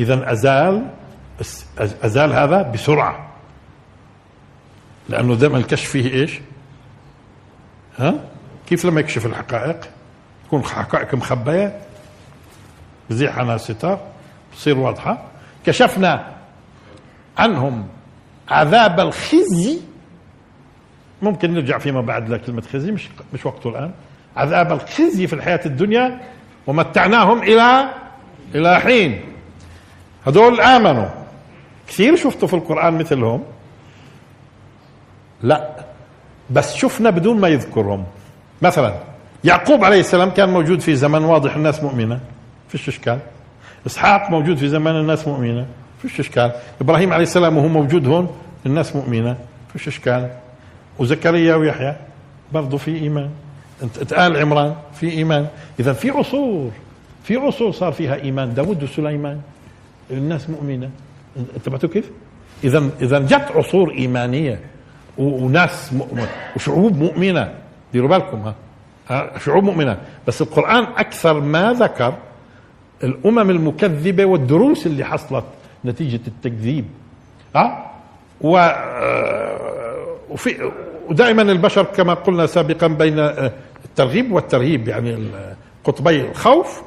إذا أزال أزال هذا بسرعة لأنه دائما الكشف فيه إيش؟ ها؟ كيف لما يكشف الحقائق؟ تكون حقائق مخبية بزيح عنها الستار بتصير واضحة كشفنا عنهم عذاب الخزي ممكن نرجع فيما بعد لكلمة خزي مش مش وقته الآن. عذاب الخزي في الحياة الدنيا ومتعناهم إلى إلى حين. هذول آمنوا. كثير شفتوا في القرآن مثلهم. لا بس شفنا بدون ما يذكرهم. مثلا يعقوب عليه السلام كان موجود في زمن واضح الناس مؤمنة. فيش إشكال. إسحاق موجود في زمان الناس مؤمنة. فيش إشكال. إبراهيم عليه السلام وهو موجود هون الناس مؤمنة. فيش إشكال. وزكريا ويحيى برضه في إيمان. آل عمران في إيمان. اذا في عصور في عصور صار فيها إيمان. داود وسليمان الناس مؤمنة. انتبهتوا كيف؟ اذا اذا جت عصور إيمانية وناس مؤمنة. وشعوب مؤمنة. ديروا بالكم ها. شعوب مؤمنة. بس القرآن أكثر ما ذكر الأمم المكذبة والدروس اللي حصلت نتيجة التكذيب. ها؟ و وفي ودائما البشر كما قلنا سابقا بين الترغيب والترهيب يعني قطبي الخوف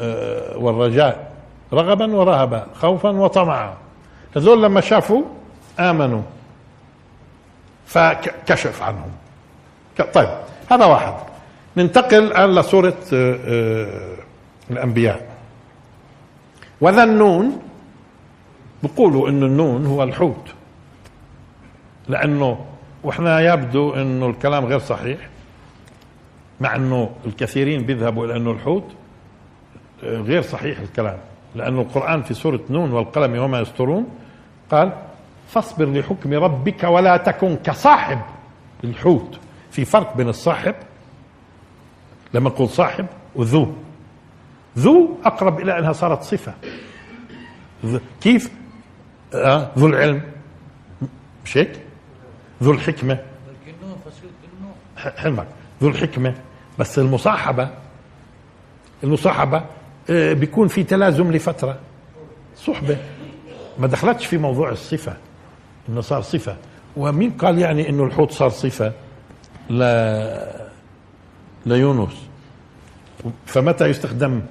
آه، والرجاء رغبا ورهبا خوفا وطمعا. هذول لما شافوا آمنوا فكشف عنهم. طيب هذا واحد. ننتقل الآن لسورة آه، آه، الأنبياء. وذا النون بيقولوا إنه النون هو الحوت لأنه وإحنا يبدو إنه الكلام غير صحيح مع إنه الكثيرين بيذهبوا إلى إنه الحوت آه، غير صحيح الكلام. لأن القرآن في سورة نون والقلم وما يسطرون قال فاصبر لحكم ربك ولا تكن كصاحب الحوت. في فرق بين الصاحب لما نقول صاحب وذو. ذو أقرب إلى أنها صارت صفة. كيف؟ آه ذو العلم. مش هيك؟ ذو الحكمة. حلمك. ذو الحكمة. بس المصاحبة المصاحبة آه، بيكون في تلازم لفترة. صحبة. ما دخلتش في موضوع الصفة إنه صار صفة. ومين قال يعني إنه الحوت صار صفة؟ ل ليونس فمتى يستخدم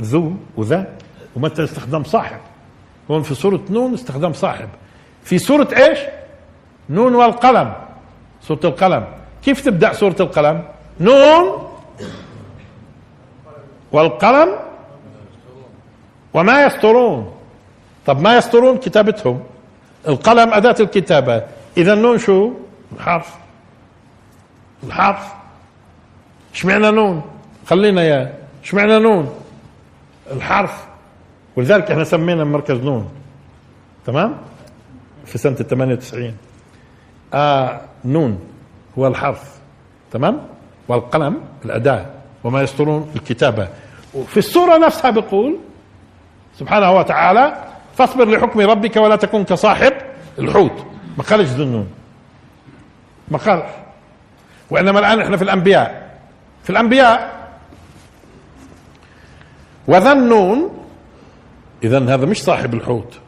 ذو وذا؟ ومتى يستخدم صاحب؟ هون في سورة نون استخدام صاحب. في سورة إيش؟ نون والقلم سورة القلم. كيف تبدأ سورة القلم؟ نون والقلم وما يسطرون طب ما يسطرون كتابتهم. القلم أداة الكتابة. إذا النون شو؟ الحرف. الحرف. اشمعنى نون؟ خلينا يا اشمعنى نون؟ الحرف. ولذلك إحنا سمينا مركز نون. تمام؟ في سنة 98 آه نون هو الحرف تمام؟ والقلم الأداة وما يسطرون الكتابة. وفي السورة نفسها بيقول سبحانه وتعالى فاصبر لحكم ربك ولا تكن كصاحب الحوت. ما قالش ذنون ما قال وإنما الآن إحنا في الأنبياء. في الأنبياء وذا النون اذا هذا مش صاحب الحوت.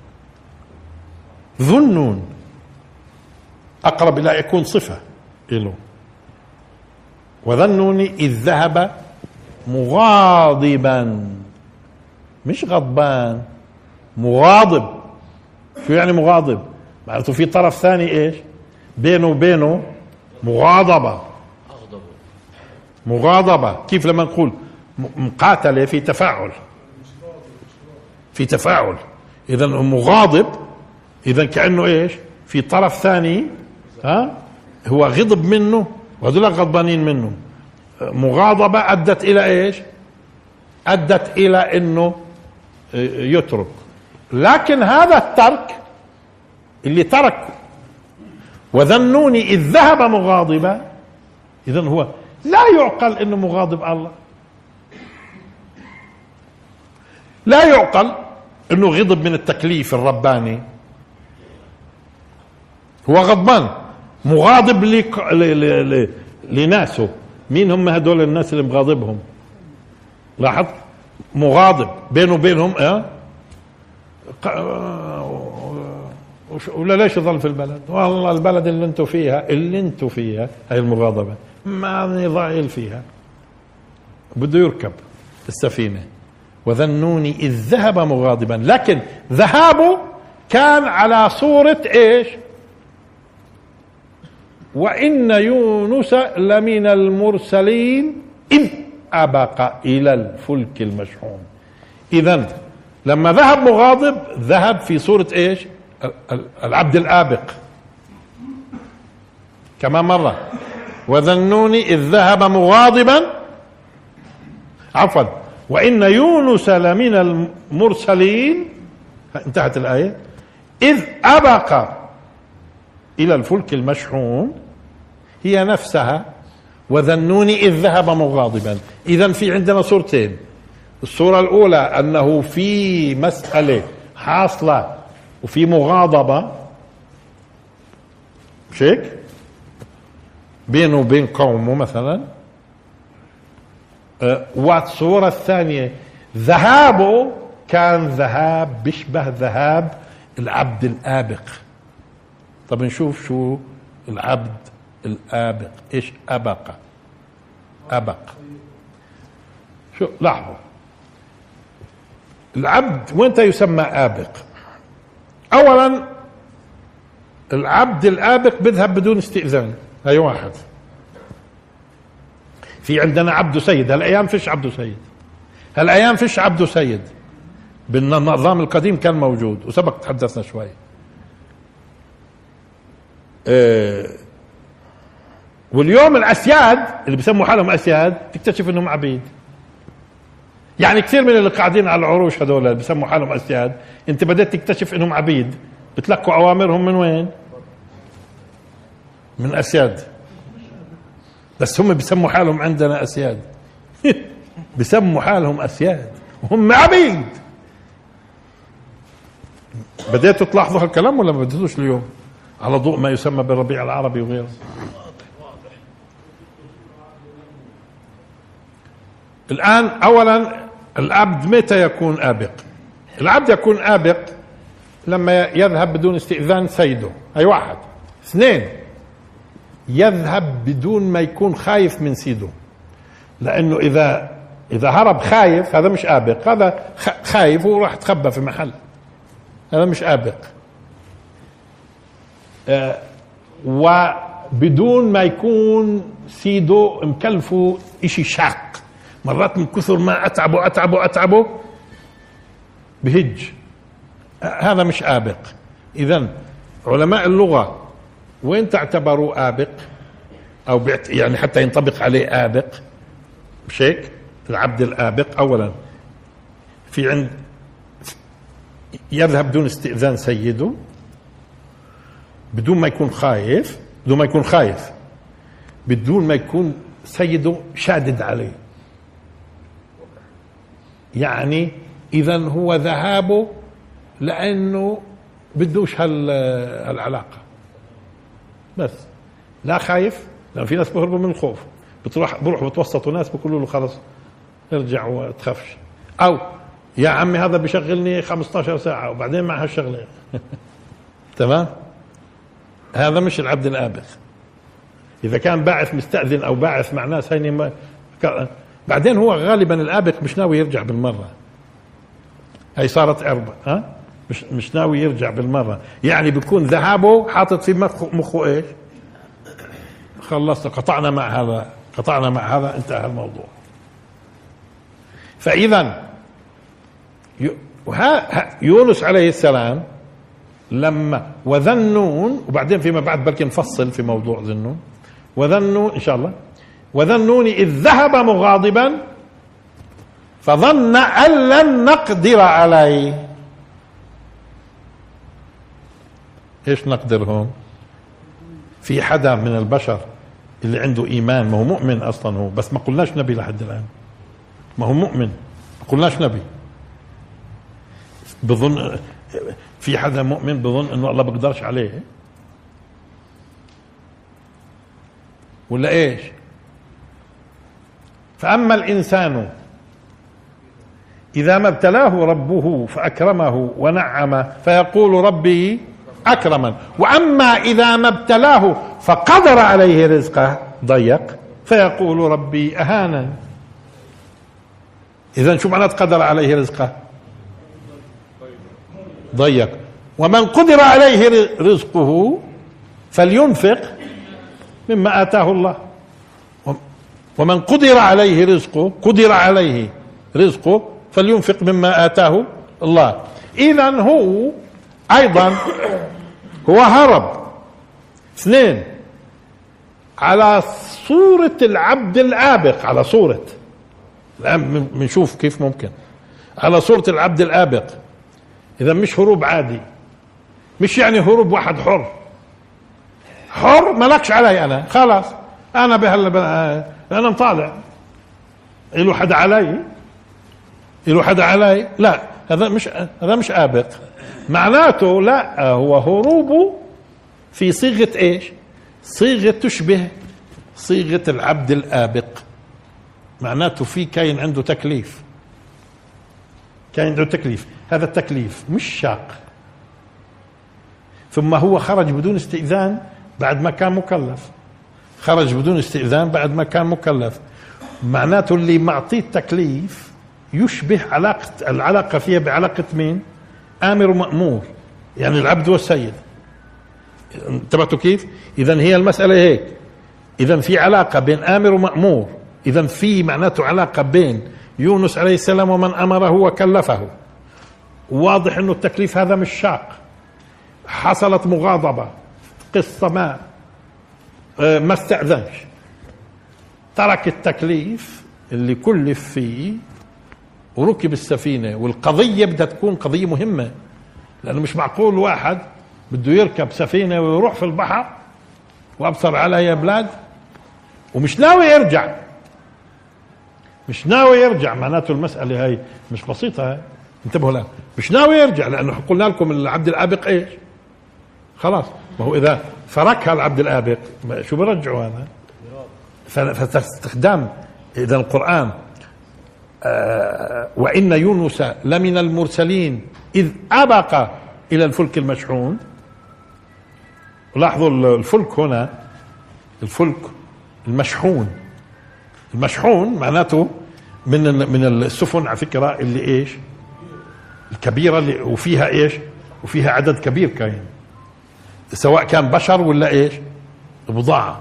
ذو أقرب إلى يكون صفة له النون إذ ذهب مغاضبا. مش غضبان مغاضب. شو يعني مغاضب؟ معناته في طرف ثاني إيش؟ بينه وبينه مغاضبة. مغاضبة. كيف لما نقول مقاتلة في تفاعل؟ في تفاعل. اذا مغاضب اذا كأنه إيش؟ في طرف ثاني ها؟ هو غضب منه وهذول غضبانين منه. مغاضبة أدت إلى إيش؟ أدت إلى إنه يترك. لكن هذا الترك اللي ترك وذنوني إذ ذهب مغاضبا إذا هو لا يعقل أنه مغاضب الله. لا يعقل أنه غضب من التكليف الرباني. هو غضبان. مغاضب لك... ل... ل... ل... لناسه. مين هم هدول الناس اللي مغاضبهم؟ لاحظ مغاضب. بينه وبينهم آه؟ ولا ليش يظل في البلد؟ والله البلد اللي أنتم فيها اللي أنتم فيها هاي المغاضبة ما ضايل فيها. بده يركب السفينة. وذنوني إذ ذهب مغاضبا. لكن ذهابه كان على صورة إيش؟ وإن يونس لمن المرسلين إذ أبق إلى الفلك المشحون. إذا لما ذهب مغاضب ذهب في صورة إيش؟ العبد الآبق. كما مرة. وذنوني إذ ذهب مغاضبا. عفوا. وإن يونس لمن المرسلين انتهت الآية. إذ أبق إلى الفلك المشحون. هي نفسها وذنوني إذ ذهب مغاضبا. إذا في عندنا صورتين. الصورة الأولى أنه في مسألة حاصلة وفي مغاضبة. مش هيك؟ بينه وبين قومه مثلا. أه والصورة الثانية ذهابه كان ذهاب بيشبه ذهاب العبد الآبق. طب نشوف شو العبد الآبق. إيش؟ أبق. أبق. شو؟ لاحظوا. العبد وين يسمى آبق؟ اولا العبد الآبق بيذهب بدون استئذان. هي واحد. في عندنا عبد سيد. هالأيام فيش عبد سيد. هالأيام فيش عبد سيد. بالنظام القديم كان موجود وسبق تحدثنا شوي. أه واليوم الأسياد اللي بسموا حالهم أسياد تكتشف إنهم عبيد. يعني كثير من اللي قاعدين على العروش هذول اللي بسموا حالهم أسياد أنت بدأت تكتشف إنهم عبيد. بتلقوا أوامرهم من وين؟ من أسياد. بس هم بسموا حالهم عندنا أسياد. بسموا حالهم أسياد. وهم عبيد. بديتوا تلاحظوا هالكلام ولا ما بديتوش اليوم؟ على ضوء ما يسمى بالربيع العربي وغيره. الآن أولا العبد متى يكون آبق؟ العبد يكون آبق لما يذهب بدون استئذان سيده أي واحد. اثنين يذهب بدون ما يكون خايف من سيده. لأنه إذا إذا هرب خايف هذا مش آبق هذا خايف وراح تخبى في محل. هذا مش آبق. آه وبدون ما يكون سيده مكلفه إشي شاق. مرات من كثر ما أتعبه أتعبه أتعبه بهج. هذا مش آبق. إذا علماء اللغة وين تعتبروا آبق؟ أو يعني حتى ينطبق عليه آبق. مش هيك العبد الآبق. أولا في عند يذهب دون استئذان سيده بدون ما يكون خايف بدون ما يكون خايف بدون ما يكون سيده شادد عليه. يعني اذا هو ذهابه لأنه بدوش هالعلاقة. بس. لا خايف لأن في ناس بهربوا من الخوف. بتروح بروحوا بتوسطوا ناس بيقولوا له خلص ارجع وتخافش أو يا عمي هذا بشغلني 15 ساعة وبعدين مع هالشغلة. تمام؟ هذا مش العبد الآبق إذا كان باعث مستأذن أو باعث مع ناس هيني ما بعدين هو غالبا الآبق مش ناوي يرجع بالمرة. هي صارت عربة ها؟ مش مش ناوي يرجع بالمرة. يعني بيكون ذهابه حاطط في مخه, مخه إيش؟ خلصنا قطعنا مع هذا قطعنا مع هذا انتهى الموضوع. فإذا يونس عليه السلام لما وذنون وبعدين فيما بعد بلكي نفصل في موضوع ذنون وذنون إن شاء الله وذنون إذ ذهب مغاضبا فظن أن لن نقدر عليه. إيش نقدر هون في حدا من البشر اللي عنده إيمان ما هو مؤمن أصلا هو بس ما قلناش نبي لحد الآن. ما هو مؤمن. ما قلناش نبي. بظن في حدا مؤمن بظن إنه الله بيقدرش عليه. ولا إيش؟ فأما الإنسان إذا ما ابتلاه ربه فأكرمه ونعم فيقول ربي اكرما وأما إذا ما ابتلاه فقدر عليه رزقه ضيق فيقول ربي اهانا إذا شو معنات قدر عليه رزقه؟ ضيق. ومن قدر عليه رزقه فلينفق مما آتاه الله. ومن قدر عليه رزقه قدر عليه رزقه فلينفق مما آتاه الله. إذا هو أيضا هو هرب. اثنين على صورة العبد الآبق على صورة. الآن بنشوف كيف ممكن. على صورة العبد الآبق. إذا مش هروب عادي. مش يعني هروب واحد حر. حر مالكش علي أنا. خلاص. أنا بهلا أنا مطالع. له حدا علي؟ له حدا علي؟ لا هذا مش هذا مش آبق. معناته لا هو هروبه في صيغة إيش؟ صيغة تشبه صيغة العبد الآبق. معناته في كاين عنده تكليف. كان عنده تكليف. هذا التكليف مش شاق. ثم هو خرج بدون استئذان بعد ما كان مكلف. خرج بدون استئذان بعد ما كان مكلف. معناته اللي معطيه التكليف يشبه علاقة العلاقة فيها بعلاقة مين؟ آمر ومأمور يعني العبد والسيد. انتبهتوا كيف؟ اذا هي المسألة هيك. اذا في علاقة بين آمر ومأمور. اذا في معناته علاقة بين يونس عليه السلام ومن أمره وكلفه. واضح إنه التكليف هذا مش شاق. حصلت مغاضبة. قصة ما. ما استأذنش. ترك التكليف اللي كلف فيه وركب السفينة والقضية بدها تكون قضية مهمة لأنه مش معقول واحد بده يركب سفينة ويروح في البحر وأبصر على يا بلاد ومش ناوي يرجع. مش ناوي يرجع معناته المسألة هاي مش بسيطة. هاي. انتبهوا لها. مش ناوي يرجع لأنه قلنا لكم العبد الآبق إيش؟ خلاص. ما هو إذا تركها العبد الآبق. شو برجعوا هذا؟ فاستخدام إذا القرآن آه وإن يونس لمن المرسلين إذ أبق إلى الفلك المشحون. لاحظوا الفلك هنا الفلك المشحون. المشحون معناته من من السفن على فكرة اللي إيش؟ الكبيرة اللي وفيها إيش؟ وفيها عدد كبير كاين. سواء كان بشر ولا إيش؟ بضاعة.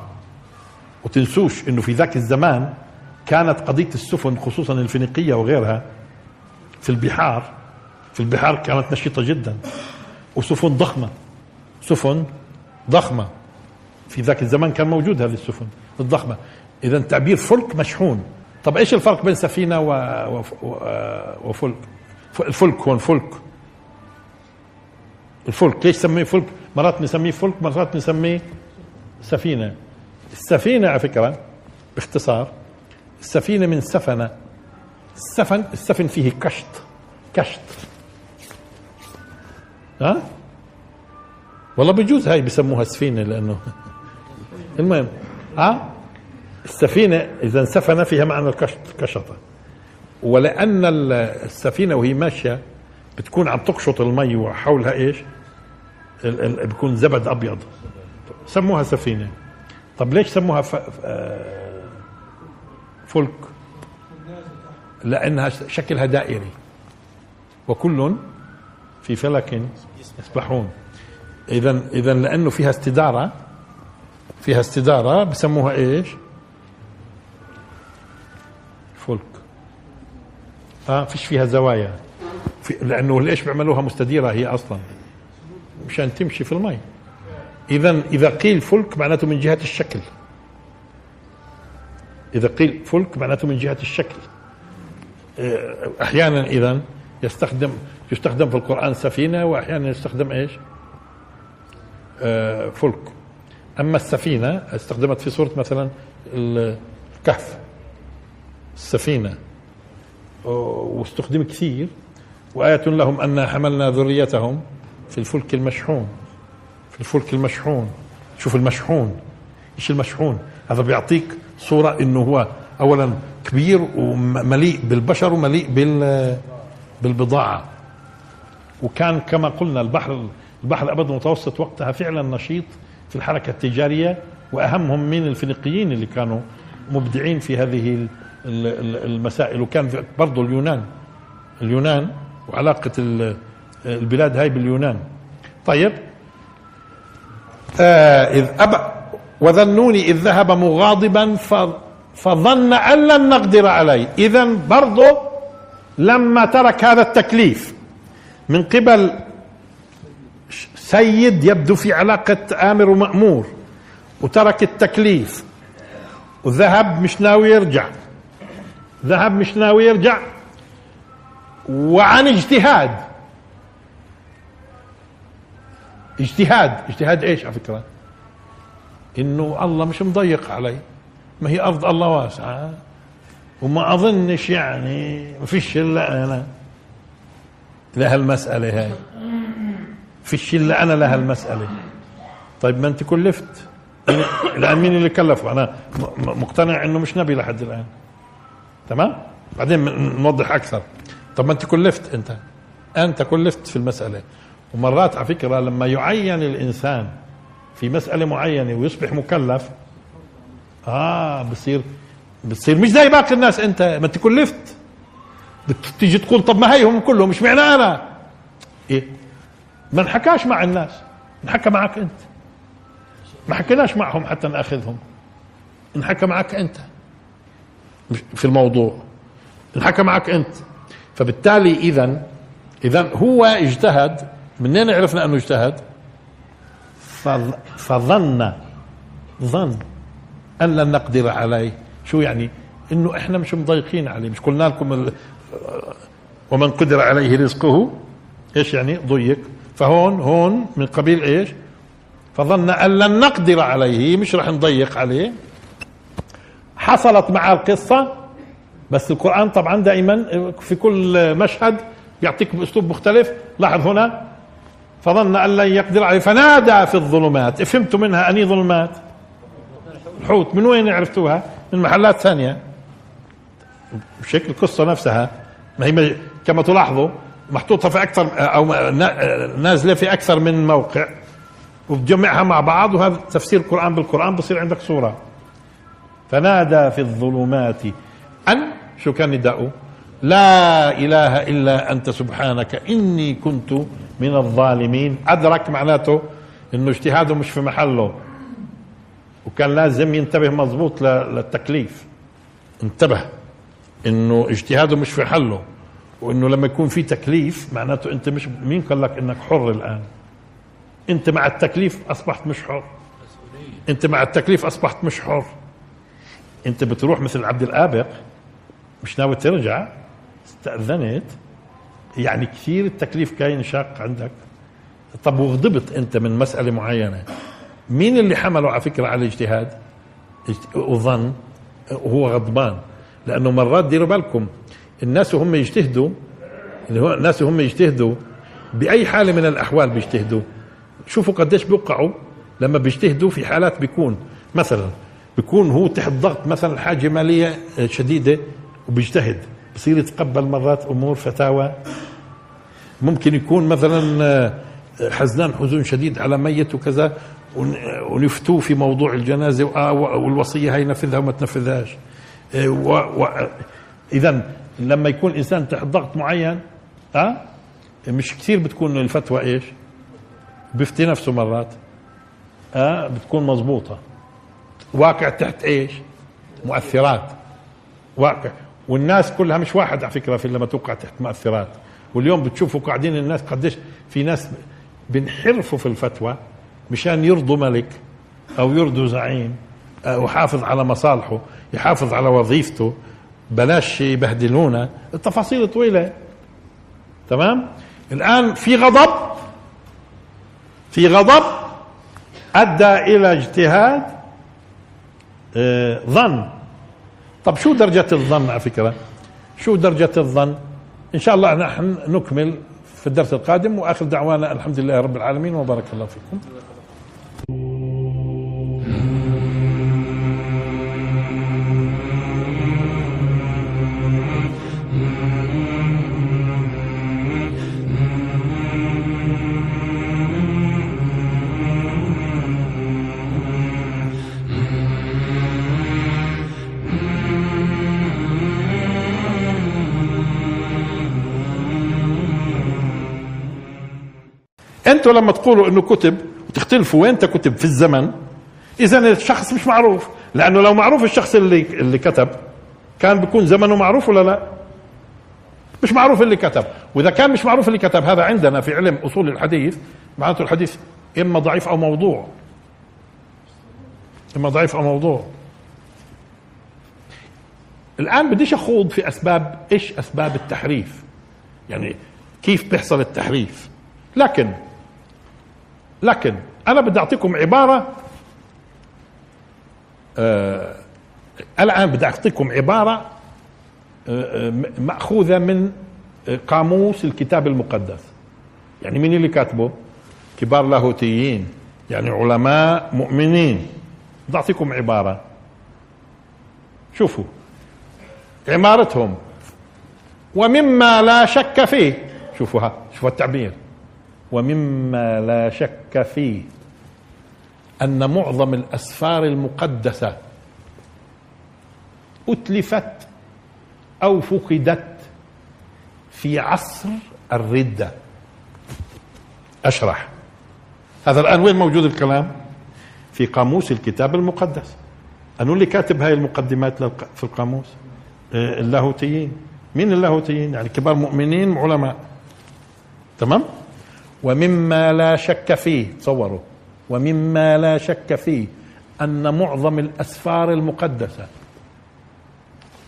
وتنسوش إنه في ذاك الزمان كانت قضية السفن خصوصا الفينيقية وغيرها في البحار في البحار كانت نشيطة جدا. وسفن ضخمة سفن ضخمة. في ذاك الزمان كان موجود هذه السفن الضخمة. اذا تعبير فلك مشحون. طب إيش الفرق بين. و... وفلك؟ الفلك هو الفلك. الفلك ليش سميه فلك؟ مرات نسميه فلك مرات نسميه سفينة. السفينة على فكرة باختصار السفينة من سفنة. السفن السفن فيه كشط كشط ها؟ والله بجوز هاي بسموها سفينة لأنه المهم ها؟ السفينة إذا سفن فيها معنى الكشط كشطة. ولأن السفينة وهي ماشية بتكون عم تقشط المي وحولها إيش؟ بيكون زبد أبيض. سموها سفينة. طب ليش سموها آه، فلك؟ لأنها شكلها دائري. وكل في فلك يسبحون. اذا اذا لأنه فيها استدارة فيها استدارة بسموها إيش؟ فلك. آه فيش فيها زوايا. في لأنه ليش بيعملوها مستديرة هي أصلا؟ مشان تمشي في المي اذا إذا قيل فلك معناته من جهة الشكل. إذا قيل فلك معناته من جهة الشكل. آه، أحيانا إذا يستخدم يستخدم في القرآن سفينة وأحيانا يستخدم إيش؟ آه فلك. أما السفينة استخدمت في سورة مثلا الكهف. السفينة. واستخدم كثير. وآية لهم أن حملنا ذريتهم. في الفلك المشحون في الفلك المشحون. شوف المشحون. إيش المشحون؟ هذا بيعطيك صورة إنه هو اولا كبير ومليء بالبشر ومليء بال بالبضاعة. وكان كما قلنا البحر البحر الأبيض المتوسط وقتها فعلا نشيط في الحركة التجارية وأهمهم من الفينيقيين اللي كانوا مبدعين في هذه المسائل. وكان برضه اليونان اليونان وعلاقة البلاد هاي باليونان. طيب. آه إذ أب وذنوني إذ ذهب مغاضبا فظن أن لن نقدر عليه. اذا برضه لما ترك هذا التكليف من قبل سيد يبدو في علاقة آمر ومأمور وترك التكليف وذهب مش ناوي يرجع. ذهب مش ناوي يرجع. وعن اجتهاد. اجتهاد. اجتهاد إيش؟ على فكرة. إنه الله مش مضيق علي. ما هي أرض الله واسعة. وما أظنش يعني ما فيش إلا أنا. لهالمسألة هاي. فيش إلا أنا لهالمسألة طيب ما أنت كلفت الآن مين اللي كلفه أنا مقتنع أنه مش نبي لحد الآن. تمام؟ بعدين نوضح أكثر. طب ما أنت كلفت أنت. أنت كلفت في المسألة. ومرات على فكرة لما يعين الإنسان في مسألة معينة ويصبح مكلف آه بصير بتصير مش زي باقي الناس. أنت ما انت كلفت بتيجي تقول طب ما هيهم كلهم مش معنى أنا. إيه؟ ما انحكاش مع الناس. انحكى معك أنت. ما حكيناش معهم حتى نأخذهم. انحكى معك أنت. في الموضوع. انحكى معك أنت. فبالتالي اذا اذا هو اجتهد منين عرفنا أنه اجتهد؟ فظن. ظن. أن لن نقدر عليه. شو يعني؟ إنه إحنا مش مضيقين عليه. مش قلنا لكم ومن قدر عليه رزقه إيش يعني؟ ضيق. فهون هون من قبيل إيش؟ فظن أن لن نقدر عليه. مش رح نضيق عليه. حصلت مع القصة. بس القرآن طبعا دائما في كل مشهد يعطيك بأسلوب مختلف. لاحظ هنا. فظن أن لن يقدر عليه. فنادى في الظلمات. فهمتوا منها أني ظلمات. الحوت من وين عرفتوها؟ من محلات ثانية. بشكل القصة نفسها. ما هي كما تلاحظوا محطوطة في أكثر أو نازلة في أكثر من موقع. وبتجمعها مع بعض وهذا تفسير القرآن بالقرآن بصير عندك صورة. فنادى في الظلمات أن شو كان نداؤه لا إله إلا أنت سبحانك إني كنت من الظالمين. أدرك معناته إنه اجتهاده مش في محله وكان لازم ينتبه مضبوط للتكليف. انتبه إنه اجتهاده مش في محله وإنه لما يكون في تكليف معناته أنت مش مين قال لك إنك حر الآن؟ أنت مع التكليف أصبحت مش حر. أنت مع التكليف أصبحت مش حر. أنت بتروح مثل عبد الآبق مش ناوي ترجع؟ استأذنت يعني كثير التكليف كاين شاق عندك. طب وغضبت أنت من مسألة معينة؟ مين اللي حمله على فكرة على الاجتهاد؟ وظن هو غضبان لأنه مرات ديروا بالكم الناس وهم يجتهدوا اللي هو الناس وهم يجتهدوا بأي حالة من الأحوال بيجتهدوا. شوفوا قديش بيوقعوا لما بيجتهدوا في حالات بيكون مثلا بيكون هو تحت ضغط مثلا حاجة مالية شديدة وبيجتهد. بصير يتقبل مرات أمور فتاوى ممكن يكون مثلا آه، حزنان حزن شديد على ميت وكذا ونفتوه في موضوع الجنازة والوصية هاي نفذها وما تنفذهاش آه،. إذا لما يكون إنسان تحت ضغط معين أه؟ مش كثير بتكون الفتوى إيش بفتي نفسه مرات أه؟ بتكون مضبوطة واقع تحت إيش مؤثرات واقع والناس كلها مش واحد على فكرة في لما توقع تحت مؤثرات. واليوم بتشوفوا قاعدين الناس قديش في ناس بنحرفوا في الفتوى مشان يرضوا ملك أو يرضوا زعيم أو يحافظ على مصالحه يحافظ على وظيفته بلاش يبهدلونا. التفاصيل طويلة. تمام؟ الآن في غضب في غضب أدى إلى اجتهاد آه، ظن. طب شو درجة الظن على فكرة؟ شو درجة الظن؟ إن شاء الله نحن نكمل في الدرس القادم وآخر دعوانا الحمد لله رب العالمين وبارك الله فيكم. أنتوا لما تقولوا إنه كتب وتختلفوا وين كتب في الزمن اذا الشخص مش معروف لأنه لو معروف الشخص اللي اللي كتب كان بيكون زمنه معروف ولا لا؟ مش معروف اللي كتب. وإذا كان مش معروف اللي كتب هذا عندنا في علم أصول الحديث معناته الحديث إما ضعيف أو موضوع. إما ضعيف أو موضوع. الآن بديش أخوض في أسباب إيش أسباب التحريف؟ يعني كيف بيحصل التحريف؟ لكن لكن أنا بدي أعطيكم عبارة آه الآن بدي أعطيكم عبارة آه مأخوذة من قاموس الكتاب المقدس. يعني مين اللي كاتبه؟ كبار لاهوتيين يعني علماء مؤمنين. بدي أعطيكم عبارة. شوفوا عمارتهم. ومما لا شك فيه شوفوا شوفوا التعبير. ومما لا شك فيه أن معظم الأسفار المقدسة أتلفت أو فقدت في عصر الردة. أشرح. هذا الآن وين موجود الكلام؟ في قاموس الكتاب المقدس. أنا اللي كاتب هاي المقدمات في القاموس؟ آه، اللاهوتيين. مين اللاهوتيين؟ يعني كبار مؤمنين علماء. تمام؟ ومما لا شك فيه تصوروا. ومما لا شك فيه أن معظم الأسفار المقدسة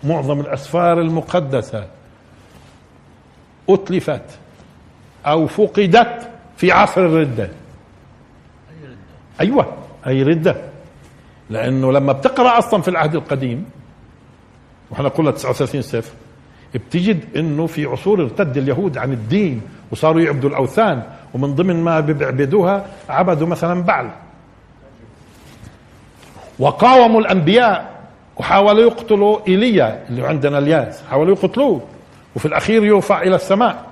معظم الأسفار المقدسة أتلفت أو فقدت في عصر الردة. أيوة أي ردة. لأنه لما بتقرأ أصلا في العهد القديم وإحنا قلنا 39 سفر بتجد إنه في عصور ارتد اليهود عن الدين وصاروا يعبدوا الأوثان ومن ضمن ما بيعبدوها عبدوا مثلا بعل. وقاوموا الأنبياء وحاولوا يقتلوا إيليا اللي عندنا الياس حاولوا يقتلوه وفي الأخير يرفع إلى السماء.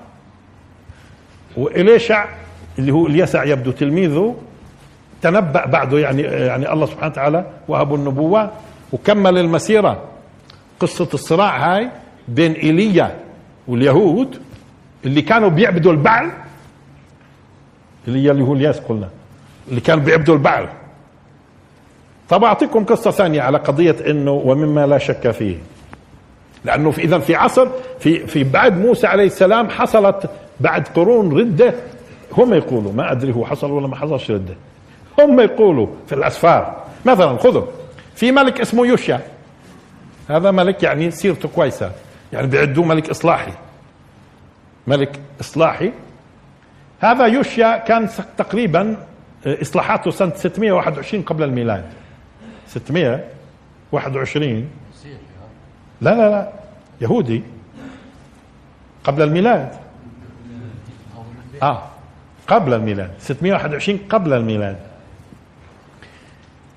واليشع اللي هو اليسع يبدو تلميذه تنبأ بعده يعني يعني الله سبحانه وتعالى وهبوا النبوة وكمل المسيرة. قصة الصراع هاي بين إيليا واليهود اللي كانوا بيعبدوا البعل. إيليا اللي هو الياس قلنا اللي كانوا بيعبدوا البعل. طب أعطيكم قصة ثانية على قضية إنه ومما لا شك فيه. لأنه في اذا في عصر في في بعد موسى عليه السلام حصلت بعد قرون ردة. هم يقولوا ما أدري هو حصل ولا ما حصلش ردة. هم يقولوا في الأسفار. مثلا خذوا في ملك اسمه يوشيا. هذا ملك يعني سيرته كويسة. يعني بيعدوه ملك إصلاحي. ملك إصلاحي. هذا يوشيا كان تقريبا آه، إصلاحاته سنة 621 قبل الميلاد. 621 لا لا لا يهودي. قبل الميلاد. آه قبل الميلاد. 621 قبل الميلاد.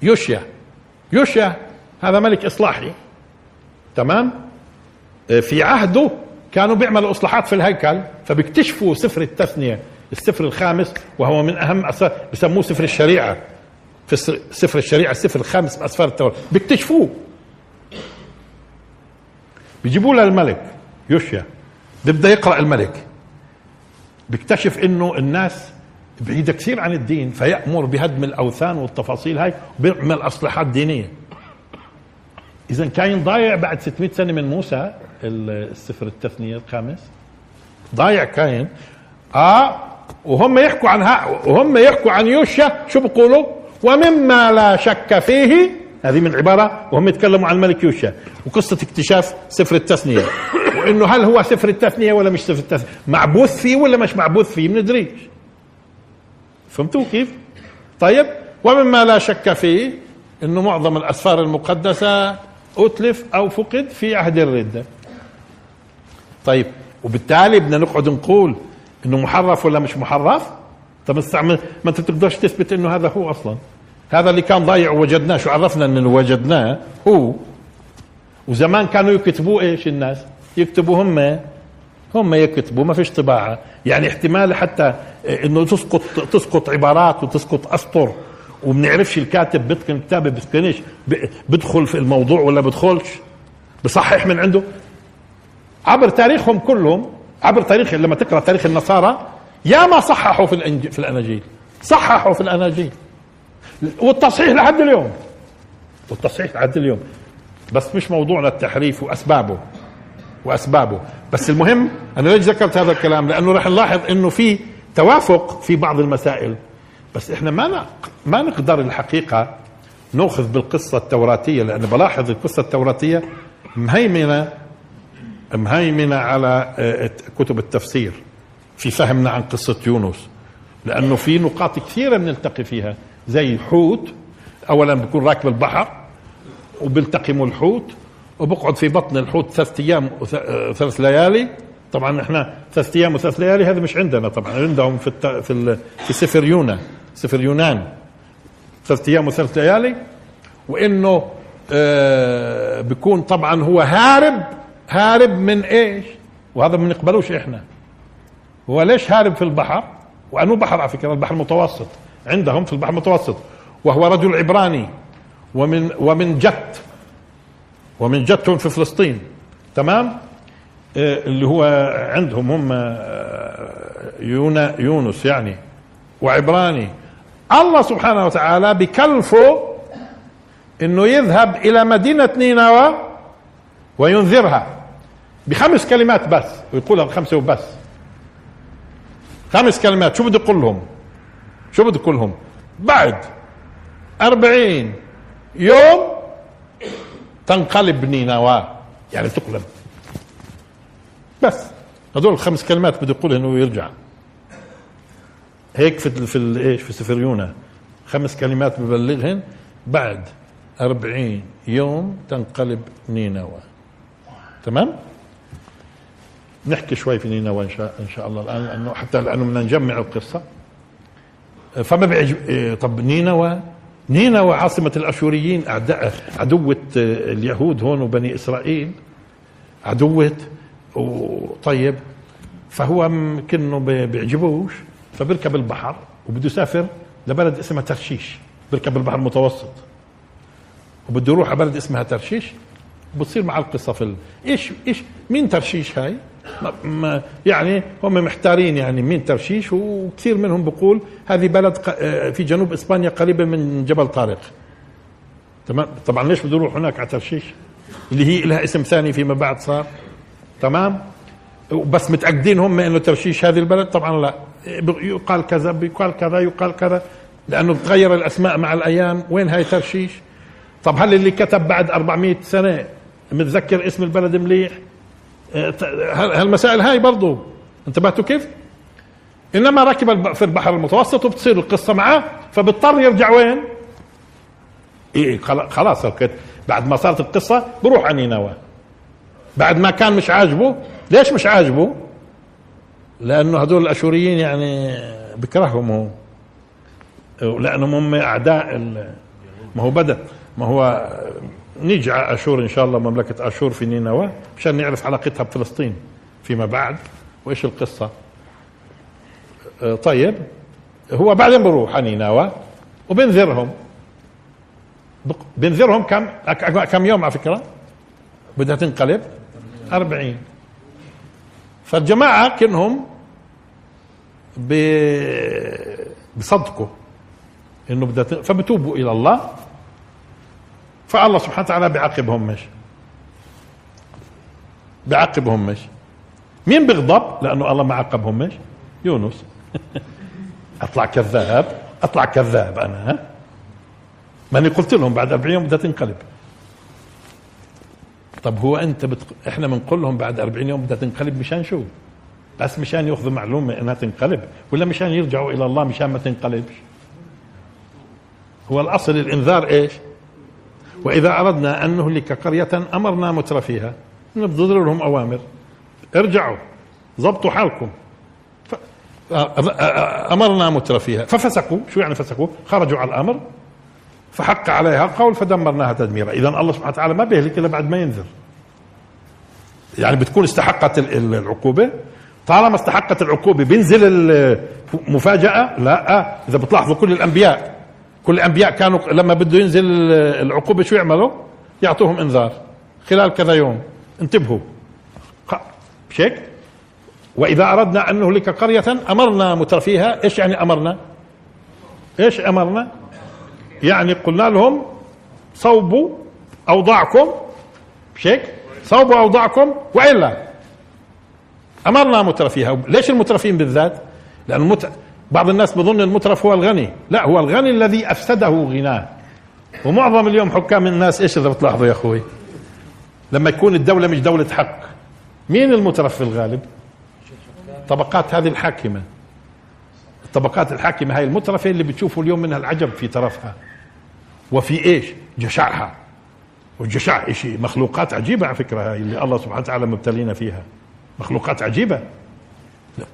يوشيا. يوشيا هذا ملك إصلاحي. تمام؟ في عهده كانوا بيعملوا إصلاحات في الهيكل فبيكتشفوا سفر التثنية السفر الخامس وهو من أهم أسفار بسموه سفر الشريعة. في سفر الشريعة السفر الخامس من اسفار التوراة. بيكتشفوه. بيجيبوه للملك يوشيا. بيبدأ يقرأ الملك. بيكتشف إنه الناس بعيدة كثير عن الدين فيأمر بهدم الأوثان والتفاصيل هاي وبيعمل أصلاحات دينية. اذا كاين ضايع بعد 600 سنة من موسى السفر التثنية الخامس. ضايع كاين. آه وهم يحكوا عن وهم يحكوا عن يوشع شو بيقولوا؟ ومما لا شك فيه هذه من عبارة وهم يتكلموا عن الملك يوشع وقصة اكتشاف سفر التثنية. وإنه هل هو سفر التثنية ولا مش سفر التثنية؟ معبوث فيه ولا مش معبوث فيه؟ بندريش فهمتوا كيف؟ طيب ومما لا شك فيه إنه معظم الأسفار المقدسة أتلف أو فقد في عهد الردة. طيب وبالتالي بدنا نقعد نقول إنه محرف ولا مش محرف؟ طب استعمل ما أنت تقدرش تثبت إنه هذا هو أصلا. هذا اللي كان ضايع ووجدناه شو عرفنا إنه وجدناه؟ هو. وزمان كانوا يكتبوا إيش الناس؟ يكتبوا هم هم يكتبوا ما فيش طباعة. يعني احتمال حتى إنه تسقط تسقط عبارات وتسقط أسطر. وبنعرفش الكاتب بيتقن كتابة بيتقنش بدخل في الموضوع ولا بدخلش بصحح من عنده؟ عبر تاريخهم كلهم عبر تاريخ لما تقرا تاريخ النصارى يا ما صححوا في الانجيل في الأناجيل. صححوا في الأناجيل. والتصحيح لحد اليوم. والتصحيح لحد اليوم. بس مش موضوعنا التحريف وأسبابه. وأسبابه. بس المهم أنا ليش ذكرت هذا الكلام؟ لأنه راح نلاحظ إنه في توافق في بعض المسائل. بس إحنا ما ما نقدر الحقيقة نأخذ بالقصة التوراتية لأن بلاحظ القصة التوراتية مهيمنة مهيمنة على آه، كتب التفسير في فهمنا عن قصة يونس. لأنه في نقاط كثيرة بنلتقي فيها زي حوت اولا بيكون راكب البحر وبيلتقموا الحوت وبقعد في بطن الحوت ثلاث أيام وثلاث آه، ليالي. طبعا إحنا ثلاث أيام وثلاث ليالي هذا مش عندنا طبعا عندهم في الت... في في سفر يونا سفر يونان. ثلاث أيام وثلاث ليالي وإنه آه بيكون طبعا هو هارب هارب من إيش؟ وهذا ما بنقبلوش إحنا هو ليش هارب في البحر؟ وأنه بحر على فكرة البحر المتوسط. عندهم في البحر المتوسط. وهو رجل عبراني. ومن ومن جت. ومن جدهم في فلسطين. تمام؟ آه، اللي هو عندهم هم آه، يونا يونس يعني. وعبراني. الله سبحانه وتعالى بكلفه إنه يذهب إلى مدينة نينوى وينذرها. بخمس كلمات بس ويقولها بخمسه وبس. خمس كلمات شو بده يقول لهم؟ شو بده يقول لهم؟ بعد أربعين يوم تنقلب نينوى يعني تقلب. بس. هذول الخمس كلمات بده يقولها إنه يرجع. هيك في في إيش؟ في سفر يونا خمس كلمات ببلغهن بعد أربعين يوم تنقلب نينوى تمام؟ نحكي شوي في نينوى إن شاء إن شاء الله الآن لأنه حتى لأنه بدنا نجمع القصة. فما بيعجب إيه، طب نينوى نينوى عاصمة الأشوريين أعداء عدوة اليهود هون وبني إسرائيل. عدوة وطيب. فهو كأنه بيعجبوش. فبركب البحر وبده يسافر لبلد اسمها ترشيش. بركب البحر المتوسط. وبده يروح على بلد اسمها ترشيش. بتصير مع القصة في. إيش إيش مين ترشيش هاي؟ يعني هم محتارين يعني مين ترشيش وكثير منهم بقول هذه بلد في جنوب إسبانيا قريبة من جبل طارق. تمام؟ طبعا ليش بده يروح هناك على ترشيش؟ اللي هي لها اسم ثاني فيما بعد صار. تمام؟ بس متأكدين هم إنه ترشيش هذه البلد؟ طبعا لا. يقال كذا يقال كذا يقال كذا. لأنه بتغير الأسماء مع الأيام. وين هاي ترشيش؟ طب هل اللي كتب بعد 400 سنة متذكر اسم البلد مليح؟ هالمسائل هاي برضو انتبهتوا كيف؟ إنما ركب في البحر المتوسط وبتصير القصة معاه فبضطر يرجع وين؟ إيه خلاص بعد ما صارت القصة بروح على نينوى بعد ما كان مش عاجبه ليش مش عاجبه؟ لأنه هذول الأشوريين يعني بكرههم هو. لأنهم هم أعداء ما هو بدأ ما هو نيجي على أشور إن شاء الله مملكة أشور في نينوى مشان نعرف علاقتها بفلسطين فيما بعد وإيش القصة. آه، طيب هو بعدين بروح على نينوى وبنذرهم بنذرهم كم؟ كم يوم على فكرة؟ بدها تنقلب. أربعين. فالجماعة كنهم بصدقوا إنه بدها فبتوبوا إلى الله. فالله سبحانه وتعالى بيعاقبهم مش؟ بيعاقبهم مش؟ مين بيغضب لأنه الله ما عاقبهم مش؟ يونس. أطلع كذاب أطلع كذاب أنا ها؟ ماني قلت لهم بعد 40 يوم بدها تنقلب. طب هو أنت بتق... إحنا بنقول لهم بعد 40 يوم بدها تنقلب مشان شو؟ بس مشان يأخذوا معلومة إنها تنقلب ولا مشان يرجعوا إلى الله مشان ما تنقلبش؟ هو الأصل الإنذار إيش؟ وإذا أردنا أن نهلك قرية أمرنا متر فيها نبذل لهم أوامر. ارجعوا ضبطوا حالكم. ف... أمرنا متر فيها. ففسقوا شو يعني فسقوا؟ خرجوا على الأمر فحق عليها القول فدمرناها تدميرا. اذا الله سبحانه وتعالى ما بيهلك إلا بعد ما ينذر. يعني بتكون استحقت العقوبة. طالما استحقت العقوبة بينزل المفاجاه لا. إذا بتلاحظوا كل الأنبياء كل الأنبياء كانوا لما بده ينزل العقوبة شو يعملوا؟ يعطوهم إنذار خلال كذا يوم انتبهوا مش هيك؟ وإذا أردنا أن نهلك قرية أمرنا مترفيها إيش يعني أمرنا؟ إيش أمرنا؟ يعني قلنا لهم صوبوا أوضاعكم مش هيك؟ صوبوا أوضاعكم وإلا أمرنا مترفيها ليش المترفين بالذات؟ لأن المت... بعض الناس بظن المترف هو الغني. لا هو الغني الذي أفسده غناه. ومعظم اليوم حكام الناس إيش إذا بتلاحظوا يا أخوي؟ لما يكون الدولة مش دولة حق مين المترف في الغالب؟ طبقات هذه الحاكمة. الطبقات الحاكمة هاي المترفة اللي بتشوفوا اليوم منها العجب في ترفها وفي إيش؟ جشعها. والجشع شيء مخلوقات عجيبة على فكرة هاي اللي الله سبحانه وتعالى مبتلينا فيها. مخلوقات عجيبة.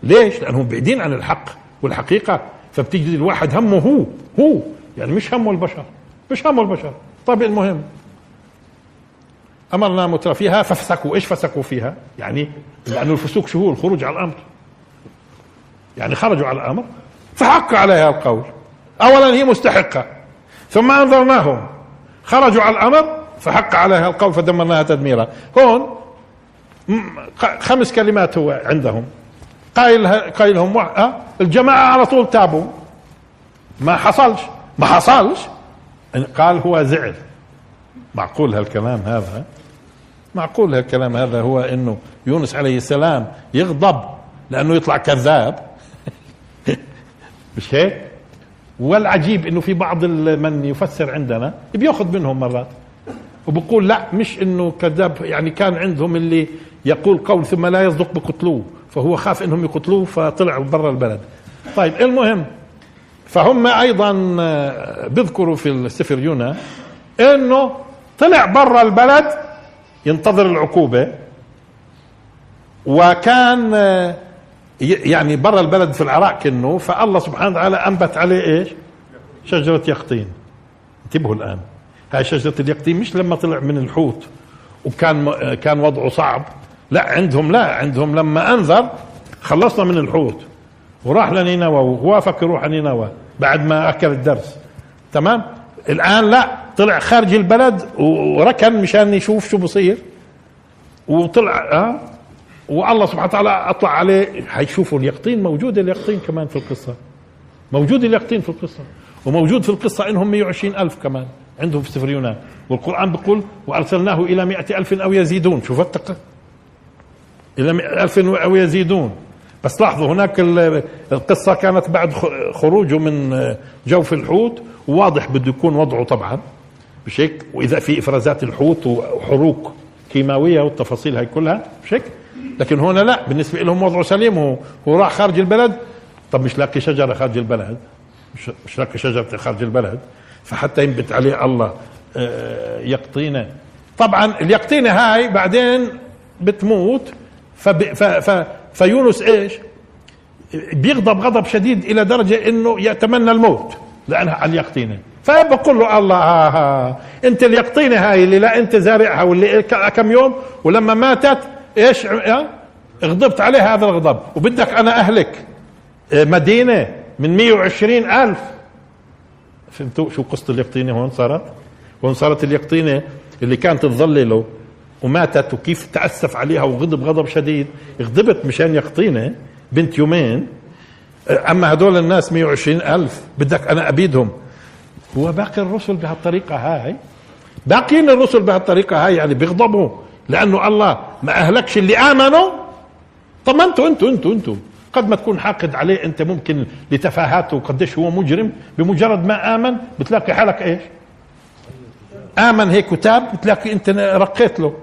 ليش؟ لأنهم بعيدين عن الحق. والحقيقة فبتجد الواحد همه هو هو. يعني مش همه البشر مش همه البشر. طيب المهم أمرنا متر فيها ففسقوا إيش فسقوا فيها؟ يعني لأنه الفسوق شو هو؟ الخروج على الأمر. يعني خرجوا على الأمر فحق عليها القول. أولا هي مستحقة. ثم أنظرناهم خرجوا على الأمر فحق عليها القول فدمرناها تدميرا. هون خمس كلمات هو عندهم. قايل قايلهم أه؟ الجماعة على طول تابوا. ما حصلش. ما حصلش. قال هو زعل. معقول هالكلام هذا معقول هالكلام هذا هو إنه يونس عليه السلام يغضب لأنه يطلع كذاب. مش هيك؟ والعجيب إنه في بعض من يفسر عندنا بيأخذ منهم مرات. وبقول لا مش إنه كذاب. يعني كان عندهم اللي يقول قول ثم لا يصدق بقتلوه. فهو خاف إنهم يقتلوه فطلع برا البلد. طيب المهم فهم أيضا بيذكروا في السفر يونا إنه طلع برا البلد ينتظر العقوبة وكان يعني برا البلد في العراق كنه فالله سبحانه وتعالى أنبت عليه إيش؟ شجرة يقطين. انتبهوا الآن هاي شجرة اليقطين مش لما طلع من الحوت وكان كان وضعه صعب. لا عندهم لا عندهم لما أنذر خلصنا من الحوت وراح لنينوى ووافق يروح لنينوى بعد ما أكل الدرس. تمام؟ الآن لا طلع خارج البلد وركن مشان يشوف شو بصير. وطلع آه والله سبحانه وتعالى أطلع عليه. حيشوفوا اليقطين موجود اليقطين كمان في القصة. موجود اليقطين في القصة. وموجود في القصة إنهم 120 ألف كمان عندهم في سفر يونان والقرآن بيقول وأرسلناه إلى مئة ألف أو يزيدون. شوف التقى إلى ألف أو يزيدون. بس لاحظوا هناك القصة كانت بعد خروجه من جوف الحوت. وواضح بده يكون وضعه طبعا مش هيك وإذا في إفرازات الحوت وحروق كيماوية والتفاصيل هاي كلها مش هيك لكن هنا لا بالنسبة لهم وضعه سليم. هو, هو راح خارج البلد. طب مش لاقي شجرة خارج البلد؟ مش, مش لاقي شجرة خارج البلد. فحتى ينبت عليه الله آه، يقطينه. طبعا اليقطينة هاي بعدين بتموت. فب ف فيونس إيش؟ بيغضب غضب شديد إلى درجة إنه يتمنى الموت لانها اليقطينه فبقول له الله ها ها أنت اليقطينه هاي اللي لا أنت زارعها واللي كم يوم؟ ولما ماتت إيش؟ غضبت عليه هذا الغضب. وبدك أنا أهلك. آه، مدينة من 120 ألف. فهمتوا شو قصة اليقطينة هون صارت؟ هون صارت اليقطينة اللي كانت تظلله وماتت وكيف تأسف عليها وغضب غضب شديد. غضبت مشان يقطينة بنت يومين. أما هدول الناس 120 ألف بدك أنا أبيدهم. هو باقي الرسل بهالطريقة هاي؟ باقيين الرسل بهالطريقة هاي يعني بيغضبوا لأنه الله ما أهلكش اللي آمنوا. طب ما أنتوا أنتوا أنتوا أنتوا. قد ما تكون حاقد عليه أنت ممكن لتفاهاته وقديش هو مجرم. بمجرد ما آمن بتلاقي حالك إيش؟ آمن هيك وتاب بتلاقي أنت رقيت له.